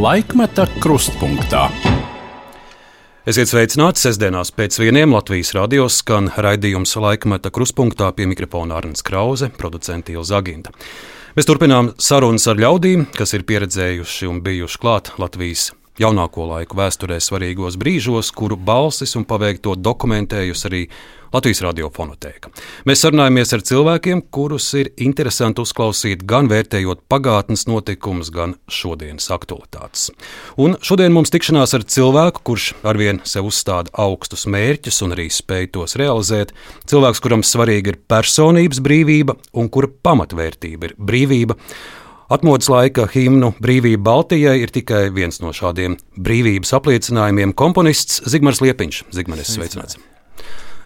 Laikmeta krustpunktā. Esiet sveicināti sestdienās pēc vieniem Latvijas radios skan raidījums laikmeta krustpunktā pie mikrofona Arnēs Krause, producents Ilza Aginta. Mēs turpinām sarunas ar ļaudīm, kas ir pieredzējuši un bijuši klāt Latvijas jaunāko laiku vēsturē svarīgos brīžos, kuru balsis un paveikto dokumentējusi arī Latvijas radiofonotēka. Mēs sarunājamies ar cilvēkiem, kurus ir interesanti uzklausīt gan vērtējot pagātnes notikumus, gan šodienas aktualitātes. Un šodien mums tikšanās ar cilvēku, kurš arvien sev uzstāda augstus mērķus un arī spēj tos realizēt. Cilvēks, kuram svarīga ir personības brīvība un kura pamatvērtība ir brīvība. Atmodas laika himnu Brīvība Baltijai ir tikai viens no šādiem brīvības apliecinājumiem. Komponists Zigmārs Liepiņš. Zigmārs, sveicināts!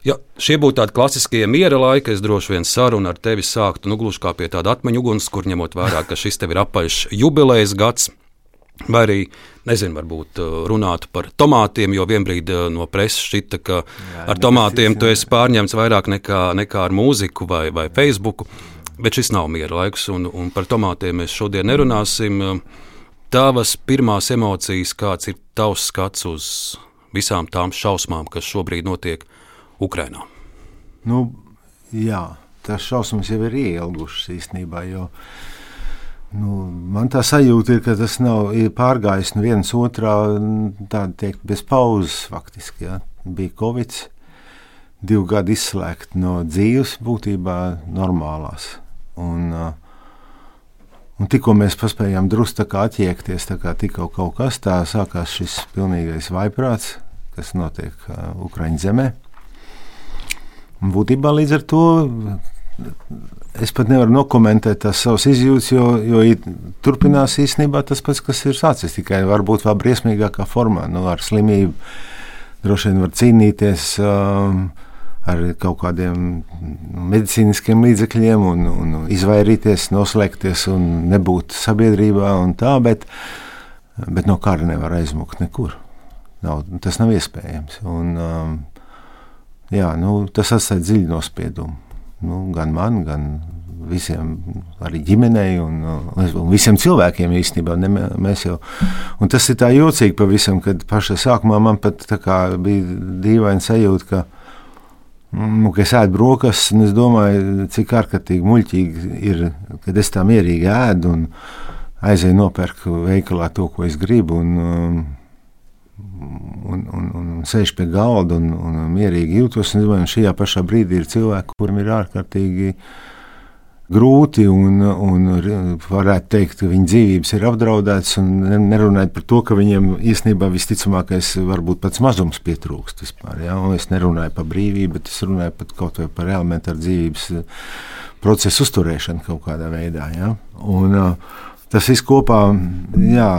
Ja šie būtu tādi klasiskie miera laiki, es droši vien sarunu ar tevi sāktu nu, gluži kā pie tāda atmiņu uguns, kur ņemot vērā, ka šis tev ir apaļš jubilejas gads. Vai arī, nezinu, varbūt uh, runātu par tomātiem, jo vienbrīd uh, no preses šķita, ka Jā, ar tomātiem tu esi pārņemts vairāk nekā, nekā ar mūziku vai, vai Facebook. Bet šis nav miera laiks, un, un par tomātiem mēs šodien nerunāsim. Tavas pirmās emocijas, kāds ir tavs skats uz visām tām šausmām, kas šobrīd notiek Ukrajinā? Nu, jā, tas šausmas jau ir ielgušas īstenībā. Jo, nu, man tā sajūta ir, ka tas nav pārgājis no vienas otrā, tāda teikt, bez pauzes faktiski. Jā. Bija Covid, divi gadi izslēgti no dzīves, būtībā normālās. Un, un tikko mēs paspējām drusku attiekties, tā kā tikko kaut kas tāds sākās šis pilnīgais vaiprāts, kas notiek uh, Ukraiņu zemē. Un būtībā līdz ar to es pat nevaru nokomentēt tās savas izjūtas, jo, jo turpinās īstenībā tas pats, kas ir sācies. Tikai varbūt vēl briesmīgākā formā, nu, ar slimību. Droši vien var cīnīties um, ar kaut kādiem medicīniskiem līdzekļiem, un, un izvairīties, noslēgties un nebūt sabiedrībā. Un tā, bet, bet no kara nevar aizmukt nekur. Nav, tas nav iespējams. Un, um, jā, nu, tas atstāja dziļu nospiedumu. Nu, gan man, gan visiem, arī ģimenei un, un visiem cilvēkiem īstenībā. Ne, mēs jau, un tas ir tā jocīgi pavisam, kad pašā sākumā man pat bija dīvaini sajūta, ka, nu, ka es ēdu brokastis, un es domāju, cik ārkārtīgi muļķīgi ir, kad es tā mierīgi ēdu un aizēju nopērku veikalā to, ko es gribu. Un, um, un, un, un sēž pie galda un, un mierīgi jūtos. Un, un šajā pašā brīdī ir cilvēki, kuriem ir ārkārtīgi grūti un, un varētu teikt, ka viņu dzīvības ir apdraudētas. Nerunājot par to, ka viņiem īstenībā visticamākais varbūt pats mazums pietrūkst. Vispār, ja? Un es nerunāju par brīvību, bet es runāju pat kaut vai par elementāru dzīvības procesu uzturēšanu kaut kādā veidā. Ja? Un, tas viss kopā. Jā,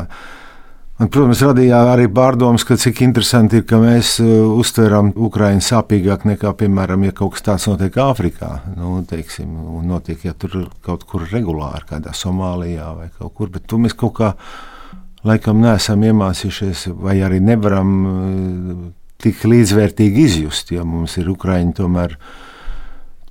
Man, protams, radīja arī pārdomas, ka cik interesanti ir, ka mēs uh, uztveram Ukraiņu sāpīgāk nekā, piemēram, ja kaut kas tāds notiek Āfrikā. Nu, teiksim, notiek, ja tur kaut kur regulāri, kādā Somālijā vai kaut kur, bet to mēs kaut kā laikam neesam iemācījušies vai arī nevaram uh, tik līdzvērtīgi izjust, ja mums ir Ukraiņi tomēr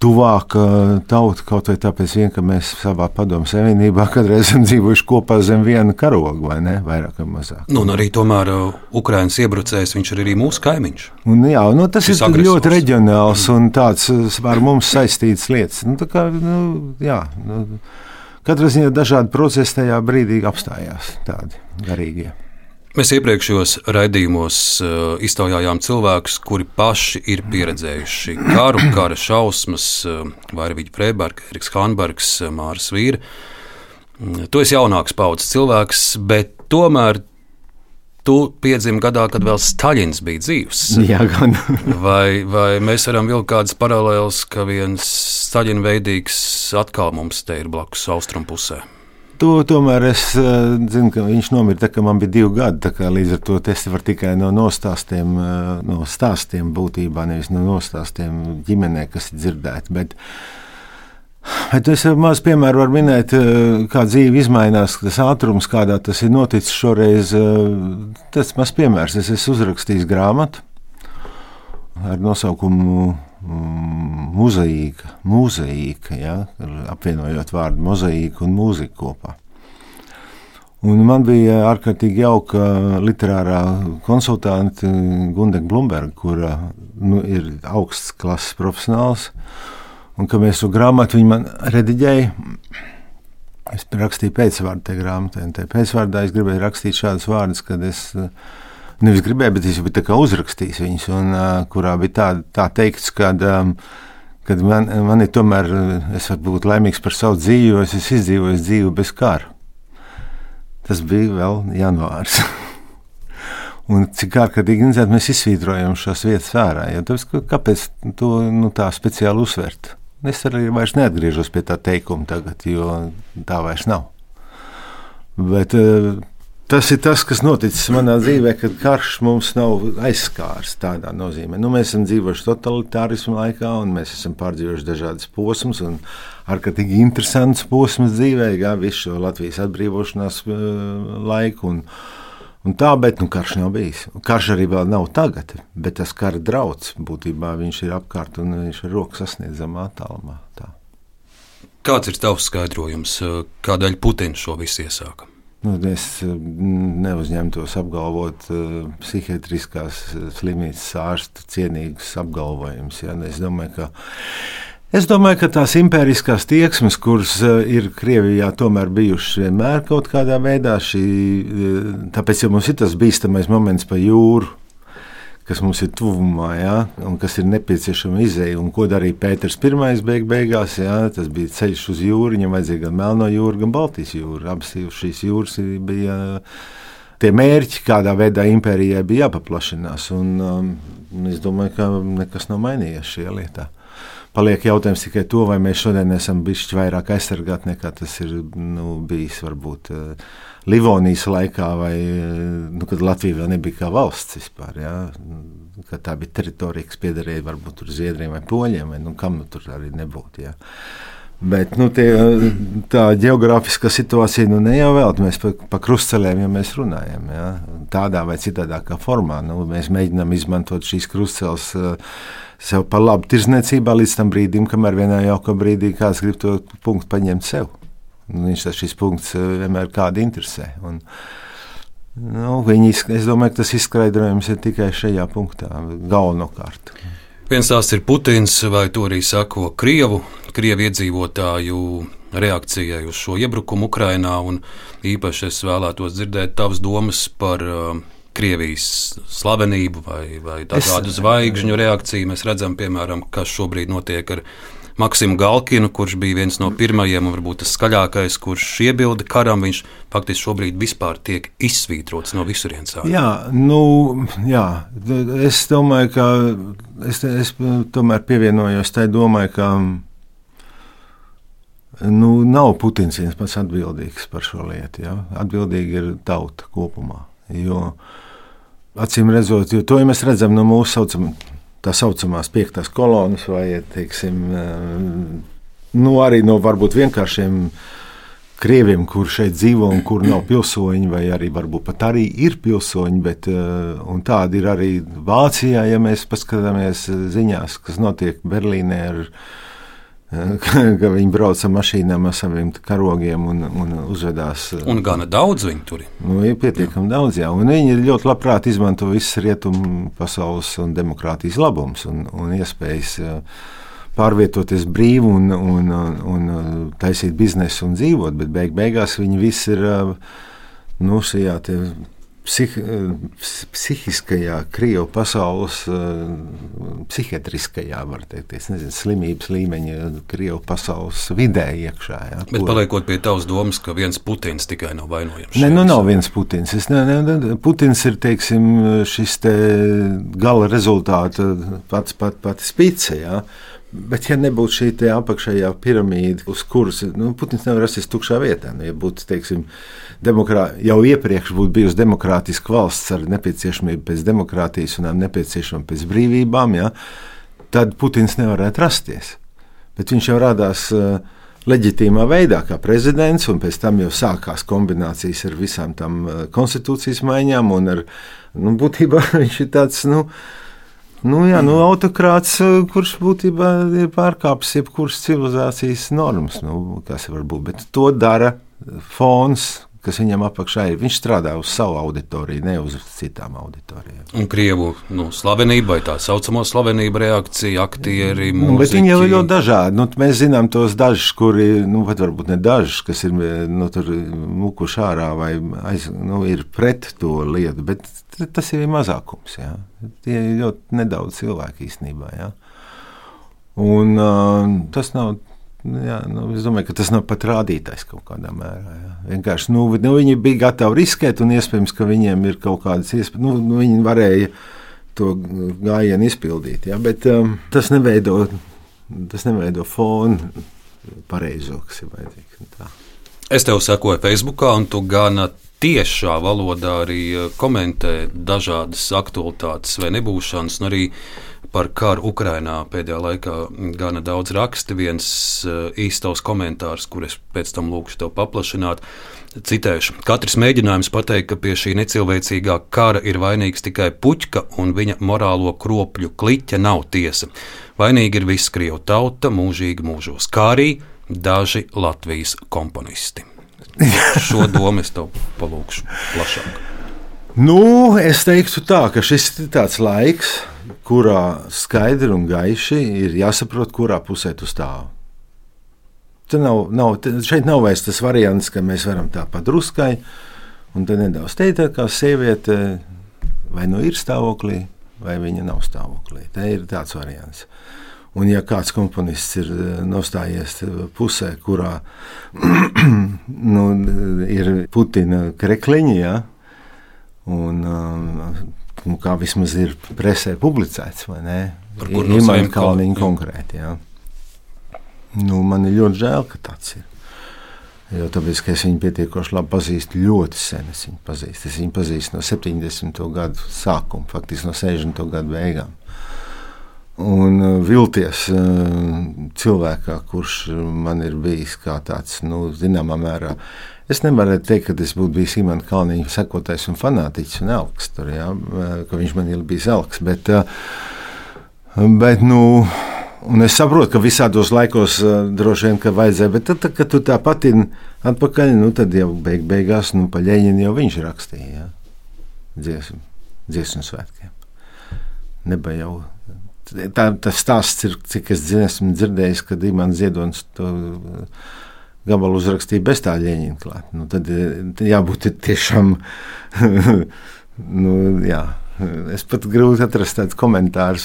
tuvāka tauta kaut vai tāpēc, vien, ka mēs savā padomu savienībā kādreiz esam dzīvojuši kopā zem viena karoga, vai ne? Vairāk vai mazāk. Nu, un arī tomēr Ukraiņas iebrucējs, viņš ir arī mūsu kaimiņš. Un, jā, nu, tas Šis ir agresors. ļoti reģionāls un tāds ar mums saistīts lietas. Nu, kā, nu, jā, nu, Katrā ziņā dažādi procesi tajā brīdī apstājās, tādi garīgie. Mēs iepriekšējos raidījumos uh, iztaujājām cilvēkus, kuri paši ir pieredzējuši karu, kara šausmas, uh, Vairvīģa Freiberga, Eriks Hanbergs, uh, Māris Vīra. Mm, tu esi jaunāks paudzes cilvēks, bet tomēr tu piedzimi gadā, kad vēl Staļins bija dzīves. Jā, gan. vai, vai mēs varam vilkt kādas paralēlas, ka viens Staļina veidīgs atkal mums te ir blakus austrumu pusē? To tomēr es uh, zinu, ka viņš nomira tā, kad man bija divi gadi. Līdz ar to es varu tikai no nostāstiem, uh, no stāstiem būtībā, nevis no nostāstiem ģimenē, kas ir dzirdēti. Bet, Bet es maz piemēru varu minēt, eh, kā dzīve izmainās, tas ātrums, kādā tas ir noticis šoreiz. Tas maz piemērs. Es esmu uzrakstījis grāmatu ar nosaukumu muzeīka, muzeīka ja, apvienojot vārdu mozaīka un mūzika kopā. Un man bija ārkārtīgi jauka literārā konsultante Gundeņa Blūmberga, kura nu, ir augsts klases profesionāls. Un kad mēs šo grāmatu man rediģēja, es rakstīju pēcvārdu tajā grāmatā. Pēcvārdā es gribēju rakstīt šādus vārdus, kad es nevis gribēju, bet es biju uzrakstījis viņus, un kurā bija tā, tā teikts, ka. Um, kad man, man ir tomēr, es varu būt laimīgs par savu dzīvi, jo es esmu izdzīvojis dzīvi bez kara. Tas bija vēl janvārs. Un cik ārkārtīgi interesanti mēs izsvītrojam šās vietas ārā. Ja, tāpēc, kāpēc to nu, tā speciāli uzsvērt? Es arī vairs neatgriežos pie tā teikuma tagad, jo tā vairs nav. Bet Tas ir tas, kas noticis manā dzīvē, kad karš mums nav aizskārs tādā nozīmē. Nu, mēs esam dzīvojuši totalitārismu laikā, un mēs esam pārdzīvojuši dažādas posmas, un ārkārtīgi interesants posms dzīvē, kā visu šo Latvijas atbrīvošanās uh, laiku. Un, un tā, bet nu, karš nav bijis. Karš arī vēl nav tagad, bet tas kara drauds būtībā viņš ir apkārt un viņš ir rokas sasniedzamā attālumā. Tā. Kāds ir tavs skaidrojums, kādēļ Putins šo visu iesāka? Nu, es mm, neuzņemtos apgalvot uh, psihiatriskās eh, slimnīcas ārstu cienīgus apgalvojumus. Ja? Es domāju, ka Es domāju, ka tās impēriskās tieksmes, kuras eh, ir Krievijā, tomēr bijušas vienmēr kaut kādā veidā, šī, tāpēc jau mums ir tas bīstamais moments pa jūru, kas mums ir tuvumā, ja, un kas ir nepieciešama izēja. Un ko darīja Pēters I beig beigās? Ja, tas bija ceļš uz jūru, viņam vajadzīja gan Melno jūru, gan Baltijas jūru. Abas šīs jūras bija tie mērķi, kādā veidā impērijai bija jāpaplašinās. Un, um, es domāju, ka nekas nav mainījies šajā lietā. Paliek jautājums tikai to, vai mēs šodien esam bijuši vairāk aizsargāti nekā tas ir nu, bijis varbūt. Uh, Livonijas laikā, vai nu, kad Latvija vēl nebija kā valsts vispār. Ja? Kad tā bija teritorija, kas piederēja varbūt Zviedrijiem vai Poļiem, vai nu, kam nu tur arī nebūtu. Ja? Bet nu, tie, tā geogrāfiskā situācija nu, ne jau vēl mēs pa, pa krustcelēm ja mēs runājam. Ja? Tādā vai citādā formā nu, mēs mēģinām izmantot šīs krustceles uh, sev par labu tirzniecībā līdz tam brīdim, kamēr vienā jaukā brīdī kāds grib to punktu paņemt sev. Nu, viņš tas šis punkts eh, vienmēr kādu interesē. Un, nu, viņi, es domāju, ka tas izskaidrojums ir tikai šajā punktā, galvenokārt. Viens tās ir Putins, vai to arī sako Krievu, Krievu iedzīvotāju reakcijai uz šo iebrukumu Ukrajinā. Īpaši es vēlētos dzirdēt tavas domas par uh, Krievijas slavenību vai, vai tādu zvaigžņu reakciju. Mēs redzam, piemēram, kas šobrīd notiek ar Maksimu Galkinu, kurš bija viens no pirmajiem un varbūt tas skaļākais, kurš iebilda karam. Viņš faktiski šobrīd vispār tiek izsvītrots no visurienes. Jā, nu, jā, es domāju, ka es, es tomēr pievienojos tai domai, ka nu, nav Putins viens pats atbildīgs par šo lietu. Ja? Atbildīga ir tauta kopumā. Jo, acīm redzot, jo to ja mēs redzam no mūsu saucamā tā saucamās piektās kolonas, vai teiksim, eh, nu, arī no varbūt vienkāršiem krieviem, kur šeit dzīvo un kur nav pilsoņi, vai arī varbūt pat arī ir pilsoņi, bet eh, tādi ir arī Vācijā, ja mēs paskatāmies ziņās, kas notiek Berlīnē ar viņu ka viņi brauc ar mašīnām ar saviem karogiem un, un uzvedās. Un gana daudz viņi tur ir. Nu, ir pietiekami jā. daudz, jā. Un viņi ļoti labprāt izmanto visas rietumu pasaules un demokrātijas labums un, un iespējas pārvietoties brīvi un, un, un, un taisīt biznesu un dzīvot, bet beig beigās viņi visi ir nu, šajā psih, psihiskajā, krievu pasaules, psihiatriskajā, var teikt, nezinu, slimības līmeņa, krievu pasaules vidē iekšā. Jā, Bet kur... paliekot pie tavas domas, ka viens Putins tikai nav vainojams. Nē, nu nav viens Putins. Es, ne, ne, Putins ir, teiksim, šis te gala rezultāta pats, pats, pats spice, jā. Bet, ja nebūtu šī apakšējā piramīda, uz kuras nu, Putins nevar rasties tukšā vietā, nu, ja būtu teiksim, demokrā... jau iepriekš būtu bijusi demokrātiska valsts ar nepieciešamību pēc demokrātijas un nepieciešamību pēc brīvībām, ja, tad Putins nevarētu rasties. Bet viņš jau radās uh, leģitīmā veidā, kā prezidents, un pēc tam jau sākās kombinācijas ar visām tām uh, konstitūcijas maiņām. Ar, nu, būtībā viņš ir tāds. Nu, Nu, jā, nu, autokrāts, eh, kurš būtībā ir pārkāpis jebkuras civilizācijas normas, nu, kas var būt. Bet to dara fons, kas viņam apakšā ir. Viņš strādā uz savu auditoriju, ne uz citām auditorijām. Un krievu nu, slavenība vai tā saucamo slavenību reakcija, aktieri, mūziķi. Nu, bet viņi jau ir ļoti dažādi. Nu, mēs zinām tos dažus, kuri, nu, pat varbūt ne dažus, kas ir nu, mukuši ārā vai aiz, nu, ir pret to lietu, bet tas ir mazākums. Jā. Tie ir ļoti nedaudz cilvēki īstenībā. Jā. Un uh, tas nav Jā, nu, es domāju, ka tas nav pat rādītājs kaut kādā mērā. Jā. Vienkārši nu, nu, viņi bija gatavi riskēt, un iespējams, ka viņiem ir kaut kādas iespējas. Nu, nu, viņi varēja to gājienu izpildīt, jā, bet um, tas, neveido, tas neveido fonu pareizo, kas ir vajadzīgs. Es tev sekoju Facebook, un tu gana tiešā valodā arī uh, komentē dažādas aktualitātes vai nebūšanas, arī par karu Ukrajinā pēdējā laikā gana daudz raksta. Viens uh, īstais komentārs, kurus pēc tam lūkšu tev paplašināt. Citēšu: Katrs mēģinājums pateikt, ka pie šī necilvēcīgā kara ir vainīgs tikai puķka un viņa morālo kropļu kliķa, nav tiesa. Vainīgi ir viss krievu tauta, mūžīgi mūžos, kā arī daži Latvijas komponisti. Šo domu es tev palūkšu plašāk. Nu, es teiktu tā, ka šis ir tāds laiks, kurā skaidri un gaiši ir jāsaprot, kurā pusē tu stāv. Te nav, nav, te, šeit nav vairs tas variants, ka mēs varam tā padruskai un te nedaudz teikt, kā sieviete vai nu ir stāvoklī, vai viņa nav stāvoklī. Te ir tāds variants. Un, ja kāds komponists ir eh, nostājies pusē, kurā nu, ir Putina krekliņa, ja, un uh, nu, kā vismaz ir presē publicēts, vai ne? Ir Imants Kalniņš konkrēti. Jā. Nu, man ir ļoti žēl, ka tāds ir. Jo tāpēc, ka es viņu pietiekoši labi pazīstu, ļoti sen es viņu pazīstu. Es viņu pazīstu no 70. gadu sākuma, faktiski no 60. gadu beigām. Un uh, vilties uh, cilvēkā, kurš man ir bijis kā tāds, nu, zināmā mērā, Es nevaru teikt, ka es būtu bijis Imants Kalniņa sekotājs un fanātiķis un elks, tur, jā, ka viņš man ir bijis elks. Bet, bet nu, es saprotu, ka visādos laikos droši vien vajadzēja, bet tad, kad tu tā pati atpakaļ, nu, tad jau beig, beigās nu, pa ļeņinu jau viņš rakstīja jā, dziesmu, dziesmu svētkiem. Neba jau tā, tas stāsts ir, cik es zinu, esmu dzirdējis, kad Imants Ziedonis to gabalu uzrakstīja bez tā ļeņķa klāt. Nu, tad, tad jābūt tiešām. nu, jā. Es pat grūti atrast tādus komentārus,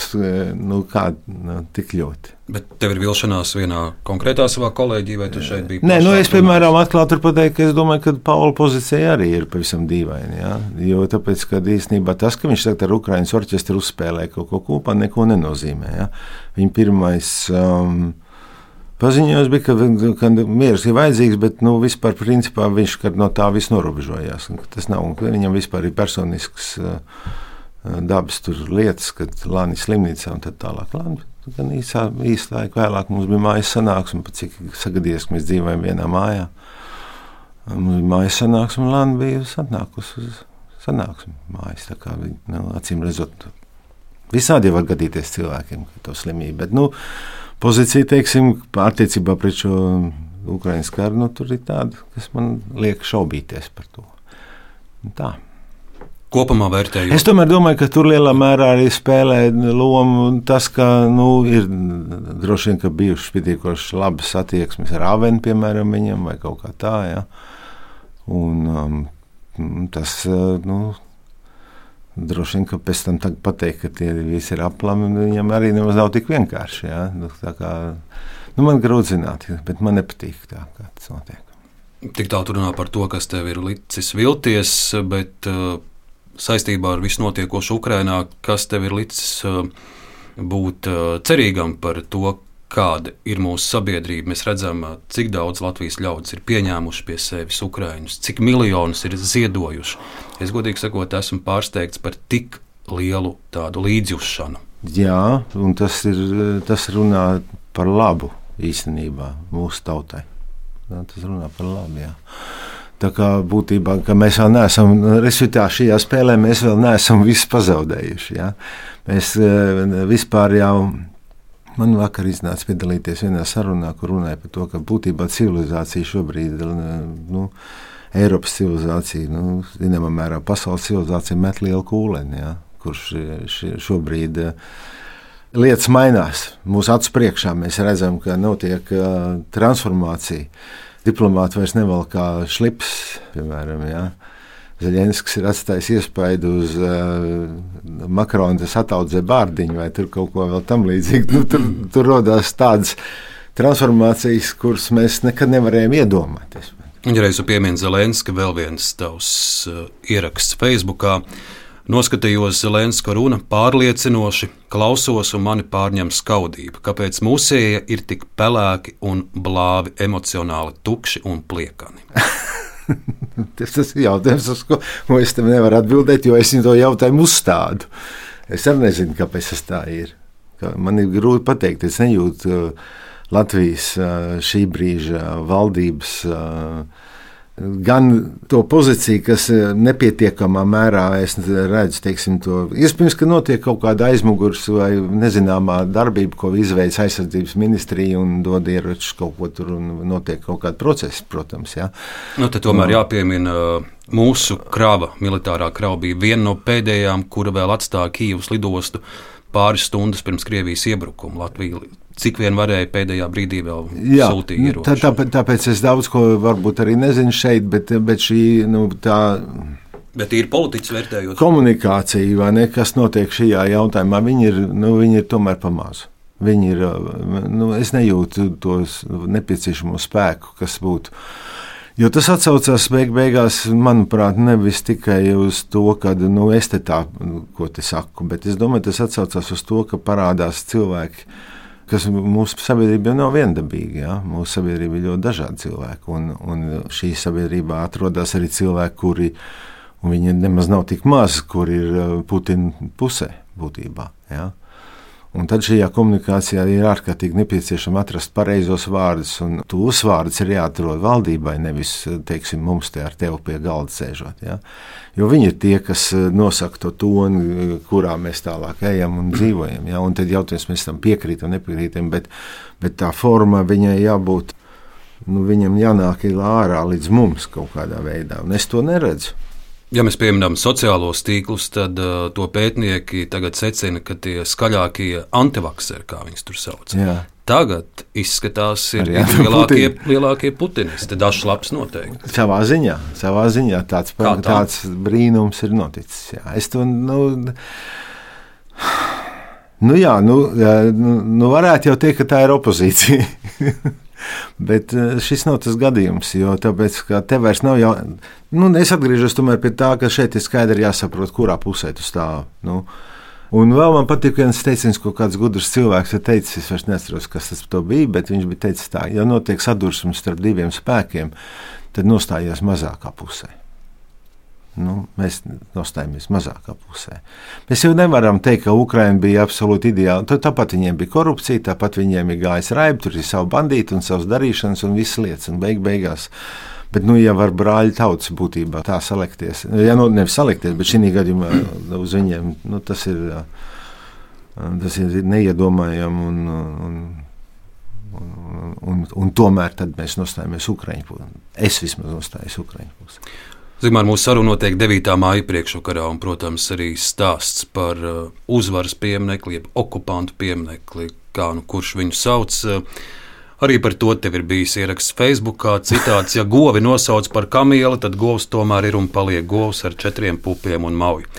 nu, kā nu, tik ļoti. Bet tev ir vilšanās vienā konkrētā savā kolēģijā, vai tu šeit biji? Nē, nu, es, piemēram, atklāti pateicu, ka es domāju, ka Paula pozīcija arī ir pavisam dīvaina. Ja? Jo tāpēc, ka īstenībā tas, ka viņš tagad ar Ukraiņas orķestru uzspēlē kaut ko kopā, neko nenozīmē. Ja? Viņa pirmais. Um, Paziņojums bija, ka, ka miers ir vajadzīgs, bet nu, vispār principā viņš no tā viss norobežojās. Tas nav viņam vispār ir personisks uh, dabas lietas, kad Lānis slimnīcā un tā tālāk. Lāni, gan īsā, īsā laika vēlāk mums bija mājas sanāksme, cik sagadījies, ka mēs dzīvojam vienā mājā. Mums bija mājas sanāksme, un Lāna bija atnākusi uz sanāksmi mājas. Kā, nu, acīm redzot, visādi var gadīties cilvēkiem, ka to slimību. Bet, nu, pozīcija, teiksim, attiecībā pret šo Ukraiņas karu, nu, tur ir tāda, kas man liek šaubīties par to. Tā. Kopumā vērtējot. Es tomēr domāju, ka tur lielā mērā arī spēlē lomu tas, ka nu, ir droši vien bijušas pietiekoši labas attieksmes ar Avenu, piemēram, viņam, vai kaut kā tā. Ja? Un, um, tas nu, Droši vien, ka pēc tam pateikt, ka tie visi ir aplami, viņam arī nemaz nav tik vienkārši. Ja? Nu, kā, nu, man grūti zināt, bet man nepatīk tā, kā tas notiek. Tik tālu runā par to, kas tev ir licis vilties, bet uh, saistībā ar visu notiekošu Ukrajinā, kas tev ir licis uh, būt uh, cerīgam par to, kāda ir mūsu sabiedrība. Mēs redzam, cik daudz Latvijas ļaudis ir pieņēmuši pie sevis ukrāņus, cik miljonus ir ziedojuši. Es godīgi sakot, esmu pārsteigts par tik lielu tādu līdzjūšanu. Jā, un tas, ir, tas runā par labu īstenībā mūsu tautai. Jā, tas runā par labu. Jā. Tā kā būtībā mēs vēl neesam, respektīvi, šajā spēlē mēs vēl neesam visu pazaudējuši. Ja? Mēs vispār jau Man vakar iznāca piedalīties vienā sarunā, kur runāja par to, ka būtībā civilizācija šobrīd nu, Eiropas civilizācija, nu, zināmā mērā pasaules civilizācija met lielu kūleni, ja, kurš šobrīd lietas mainās. Mūsu acu priekšā mēs redzam, ka notiek transformācija. Diplomāti vairs nevelk kā šlips, piemēram. Ja. Zaļenskis ir atstājis iespaidu uz uh, Makrona, tas ataudzē bārdiņu vai tur kaut ko vēl tam līdzīgu. Nu, tur, tur rodās tādas transformācijas, kuras mēs nekad nevarējām iedomāties. Ja reiz piemini Zelenska, vēl viens tavs uh, ieraksts Facebookā. Noskatījos Zelenska runa pārliecinoši, klausos un mani pārņem skaudība. Kāpēc mūsēja ir tik pelēki un blāvi, emocionāli tukši un pliekani? tas, ir jautājums, uz ko es tam nevaru atbildēt, jo es viņu to jautājumu uzstādu. Es arī nezinu, kāpēc tas tā ir. Man ir grūti pateikt, es nejūtu uh, Latvijas šī brīža valdības. Gan to pozīciju, kas nepietiekamā mērā es redzu, teiksim, to iespējams, ka notiek kaut kāda aizmugures vai nezināmā darbība, ko izveids aizsardzības ministrija un dod ieročus kaut ko tur un notiek kaut kāda procesa, protams. Jā. Nu, tomēr jāpiemina. Mūsu krava, militārā krava bija viena no pēdējām, kura vēl atstāja Kīvas lidostu pāris stundas pirms Krievijas iebrukuma. Latvija cik vien varēja pēdējā brīdī vēl Jā, sūtīt. Tā, tā, tāpēc es daudz ko varbūt arī nezinu šeit, bet, bet šī nu, tā. Bet ir politiķis vērtējot. Komunikācija, vai ne, kas notiek šajā jautājumā, viņi ir, nu, viņi ir tomēr pamāzu. Viņi ir, nu, es nejūtu tos nepieciešamo spēku, kas būtu. Jo tas atcaucās beig beigās, manuprāt, nevis tikai uz to, ka nu, es te tā, ko te saku, bet es domāju, tas atcaucās uz to, ka parādās cilvēki, kas mūsu sabiedrība nav viendabīga. Ja? Mūsu sabiedrība ir ļoti dažādi cilvēki, un, un šī sabiedrībā atrodas arī cilvēki, kuri, viņi nemaz nav tik mazi, kur ir uh, Putina pusē būtībā. Ja? Un tad šajā komunikācijā ir ārkārtīgi nepieciešama atrast pareizos vārdus, un tos vārdus ir jāatrod valdībai, nevis teiksim, mums te ar tevi pie galda sēžot. Ja? Jo viņi ir tie, kas eh, nosaka to toni, eh, kurā mēs tālāk ejam un dzīvojam. Ja? Un tad jautājums, mēs tam piekrītam, nepiekrītam, bet, bet tā forma viņai jābūt. Nu, viņam jānāk ārā līdz mums kaut kādā veidā, un es to neredzu. Ja mēs pieminam sociālos tīklus, tad uh, to pētnieki tagad secina, ka tie skaļākie antivakseri, kā viņus tur sauc, Jā. tagad izskatās, ir lielākie, Putin. lielākie putinisti. Dažs labs noteikti. Savā ziņā, savā ziņā tāds, tā? tāds brīnums ir noticis. Jā. Es to, nu, nu jā, nu, nu, nu varētu jau teikt, ka tā ir opozīcija. Bet eh, šis nav tas gadījums, jo tāpēc, te vairs nav jau. Nu, es atgriežos pie tā, ka šeit ir skaidri jāsaprot, kurā pusē tu stāv. Nu, Un vēl man patīk viens teiciens, ko kāds gudrs cilvēks ir teicis. Es vairs neatceros, kas tas bija, bet viņš bija teicis tā, ja notiek sadursmes starp diviem spēkiem, tad nostājies mazākā pusē nu, mēs nostājamies mazākā pusē. Mēs jau nevaram teikt, ka Ukraiņa bija absolūti ideāla. Tāpat viņiem bija korupcija, tāpat viņiem ir gājis raibi, tur ir savu bandītu un savas darīšanas un visas lietas. Un beig beigās. Bet, nu, ja var brāļi tautas būtībā tā salikties, ja nu nevis salikties, bet šī gadījumā uz viņiem nu, tas ir, tas ir neiedomājami. Un, un, un, un, un tomēr mēs nostājamies Ukraiņu pusē. Es vismaz nostājos Ukraiņu pusē. Zīmēr mūsu saruna notiek 9. māja priekšvakarā, un, protams, arī stāsts par uh, uzvaras pieminekli, jeb okupantu pieminekli, kā nu kurš viņu sauc. Uh, arī par to tev ir bijis ieraksts Facebook. Citāts, ja govi nosauc par kamieli, tad govs tomēr ir un paliek govs ar četriem pupiem un mauju.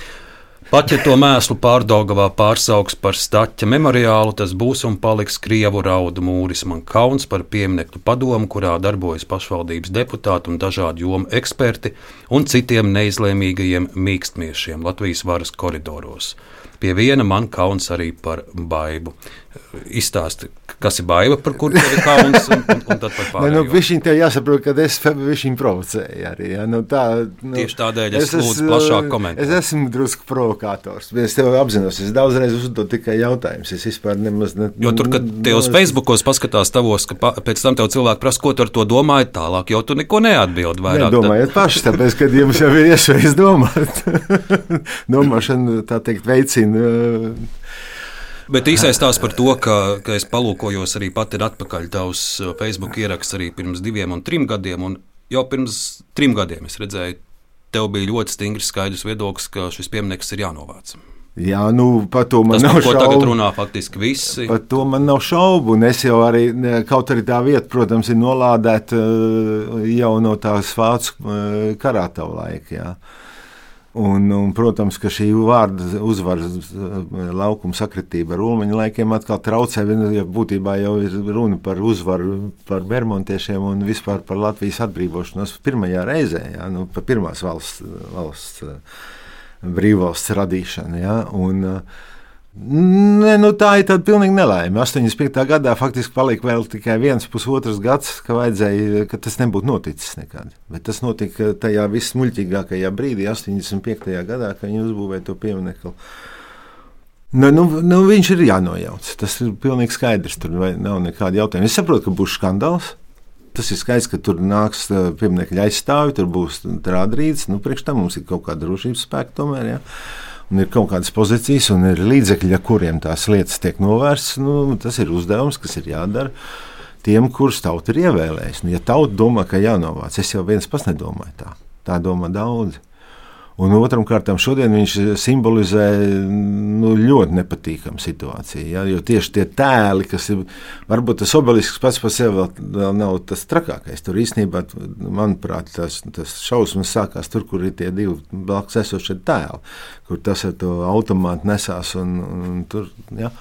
Pat ja to mēslu pārdaugavā pārsauks par staķa memoriālu, tas būs un paliks Krievu raudu mūris. Man kauns par pieminiektu padomu, kurā darbojas pašvaldības deputāti un dažādi jomu eksperti un citiem neizlēmīgajiem mīkstmiešiem Latvijas varas koridoros. Pie viena man kauns arī par baidu. Izstāsti, kas ir baiva, par kuru ir kauns, un, un, un tad par pārējo. Nu, viņš tev jāsaprot, ka es viņu provocēju arī. Ja? Nu, tā, nu, Tieši tādēļ es, es lūdzu plašāk komentēt. Es esmu drusku provokators. Es tev apzinos, es daudzreiz uzdodu tikai jautājumus. Es vispār nemaz ne. Jo tur, kad te uz Facebookos paskatās tavos, ka pa, pēc tam tev cilvēki prasa, ko tu ar to domāji tālāk, jo tu neko neatbildi vairāk. Domājiet paši, tāpēc, ka jums jau ir iespējas domāt. Domāšana, tā teikt, veicina Bet īsais stāsts par to, ka, ka es palūkojos arī pati atpakaļ tavs uh, Facebook ieraksts arī pirms diviem un trim gadiem. jau pirms trim gadiem es redzēju, tev bija ļoti stingrs skaidrs viedoklis, ka šis piemineklis ir jānovāc. Jā, nu, par to man Tas, nav šaubu. tagad runā faktiski visi. Par to man nav šaubu. Un es jau arī, kaut arī tā vieta, protams, ir nolādēta eh, jau no tās vācu eh, karātava laika. Jā. Un, un, protams, ka šī vārda uzvaras laukuma sakritība ar ulmaņa laikiem atkal traucē. Ja būtībā jau ir runa par uzvaru par bermontiešiem un vispār par Latvijas atbrīvošanos pirmajā reizē, jā, nu, par pirmās valsts, valsts eh, brīvvalsts radīšanu. Jā, un, eh, Ne, nu tā ir tāda pilnīga nelaime. 85. gadā faktiski palika vēl tikai viens pusotrs gads, ka, ka tas nebūtu noticis nekad. Bet tas notika tajā vismuļķīgākajā brīdī, 85. gadā, kad viņi uzbūvēja to pieminiektu. Nu, nu, nu, viņš ir jānojauc. Tas ir pilnīgi skaidrs. Tur nav nekāda jautājuma. Es saprotu, ka būs skandāls. Tas ir skaidrs, ka tur nāks pieminiektu aizstāvi, tur būs rādīts. Nu, priekš tam mums ir kaut kāda drošības spēka tomēr. Ja? Un ir kaut kādas pozīcijas, un ir līdzekļi, ar kuriem tās lietas tiek novērstas. Nu, tas ir uzdevums, kas ir jādara tiem, kurus tauta ir ievēlējusi. Nu, ja tauta domā, ka jānovāc, es jau viens pats nedomāju tā. Tā domā daudzi. Un otram kārtam šodien viņš simbolizē nu, ļoti nepatīkamu situāciju. Ja? Jo tieši tie tēli, kas ir, varbūt tas obelisks pats par sevi vēl, nav tas trakākais. Tur īstenībā, manuprāt, tas, tas šausmas sākās tur, kur ir tie divi blakus esošie tēli, kur tas ar to automātu nesās. Un, un tur, ja?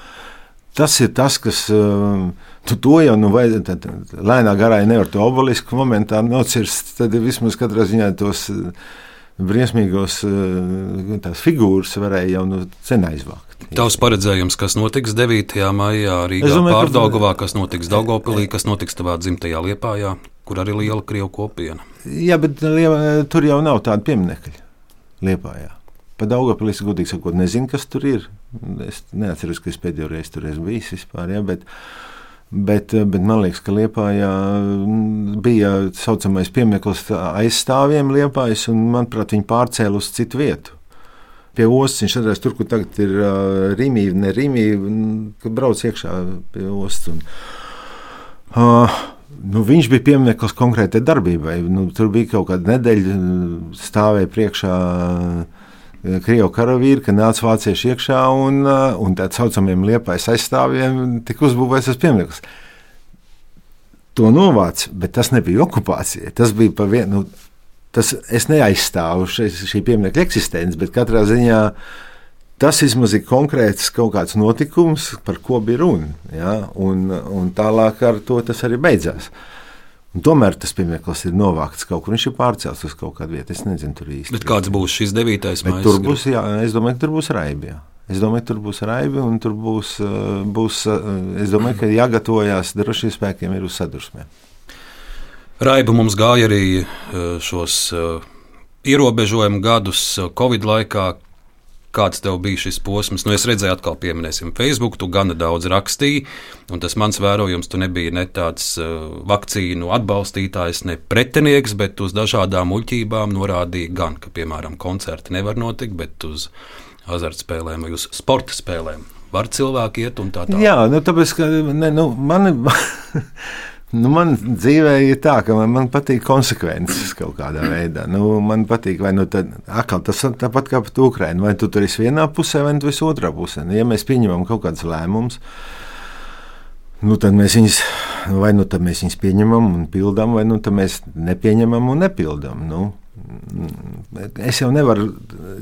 Tas ir tas, kas tu to jau nu, vai, tad, lēnā garā nevar to obelisku momentā nocirst. Tad vismaz katrā ziņā tos briesmīgos tās figūras varēja jau nu, sen aizvākt. Tavs paredzējums, kas notiks 9. maijā Rīgā Pārdaugavā, kas notiks Daugopilī, kas notiks tavā dzimtajā Liepājā, kur arī liela Krievu kopiena. Jā, bet tur jau nav tāda pieminekļa Liepājā. Pa Daugopilī es godīgi sakot nezinu, kas tur ir. Es neatceros, ka es pēdējo reizi tur esmu bijis vispār, jā, bet Bet, bet man liekas, ka Lietpājā bija tā saucamais piemineklis aizstāvjiem Lietpājas, un manuprāt, viņi pārcēla uz citu vietu. Pie ostas viņš atrodas tur, kur tagad ir uh, Rīgā, ne Rīgā, kad brauc iekšā pie ostas. Un, uh, Nu, viņš bija piemineklis konkrētai darbībai. Nu, tur bija kaut kāda nedēļa, stāvēja priekšā uh, Krievu karavīri, ka nāca vācieši iekšā un, un tā saucamiem liepais aizstāvjiem tika uzbūvēts tas piemineklis. To novāc, bet tas nebija okupācija. Tas bija pa vienu. Nu, tas, es neaizstāvu šī, šī pieminiekta eksistenci, bet katrā ziņā tas vismaz ir konkrēts kaut kāds notikums, par ko bija runa. Ja? Un, un tālāk ar to tas arī beidzās. Un tomēr tas pieminieklis ir novākts kaut kur. Viņš ir pārcelts uz kaut kādu vietu. Es nezinu, tur īsti. Bet kāds būs šis devītais maija? Tur būs, jā, es domāju, ka tur būs raibi. Jā. Es domāju, ka tur būs raibi un tur būs, būs es domāju, ka jāgatavojas drošības spēkiem ir uz sadursmēm. Raiba mums gāja arī šos ierobežojumu gadus Covid laikā, kāds tev bija šis posms. Nu, es redzēju, atkal pieminēsim Facebook, tu gana daudz rakstīji, un tas mans vērojums, tu nebija ne tāds uh, vakcīnu atbalstītājs, ne pretinieks, bet uz dažādām muļķībām norādīja gan, ka, piemēram, koncerti nevar notikt, bet uz azartspēlēm vai uz sporta spēlēm var cilvēki iet un tā tālāk. Jā, nu, tāpēc, ka ne, nu, man Nu, man dzīvē ir tā, ka man, man patīk konsekvences kaut kādā veidā. Nu, man patīk, vai nu tad, akal, tas ir tāpat kā par Ukrajinu. Vai tu tur esi vienā pusē, vai tu esi otrā pusē. Nu, ja mēs pieņemam kaut kādus lēmumus, nu, tad mēs viņus, vai nu tad mēs viņus pieņemam un pildām, vai nu tad mēs nepieņemam un nepildām. Nu, Es jau nevaru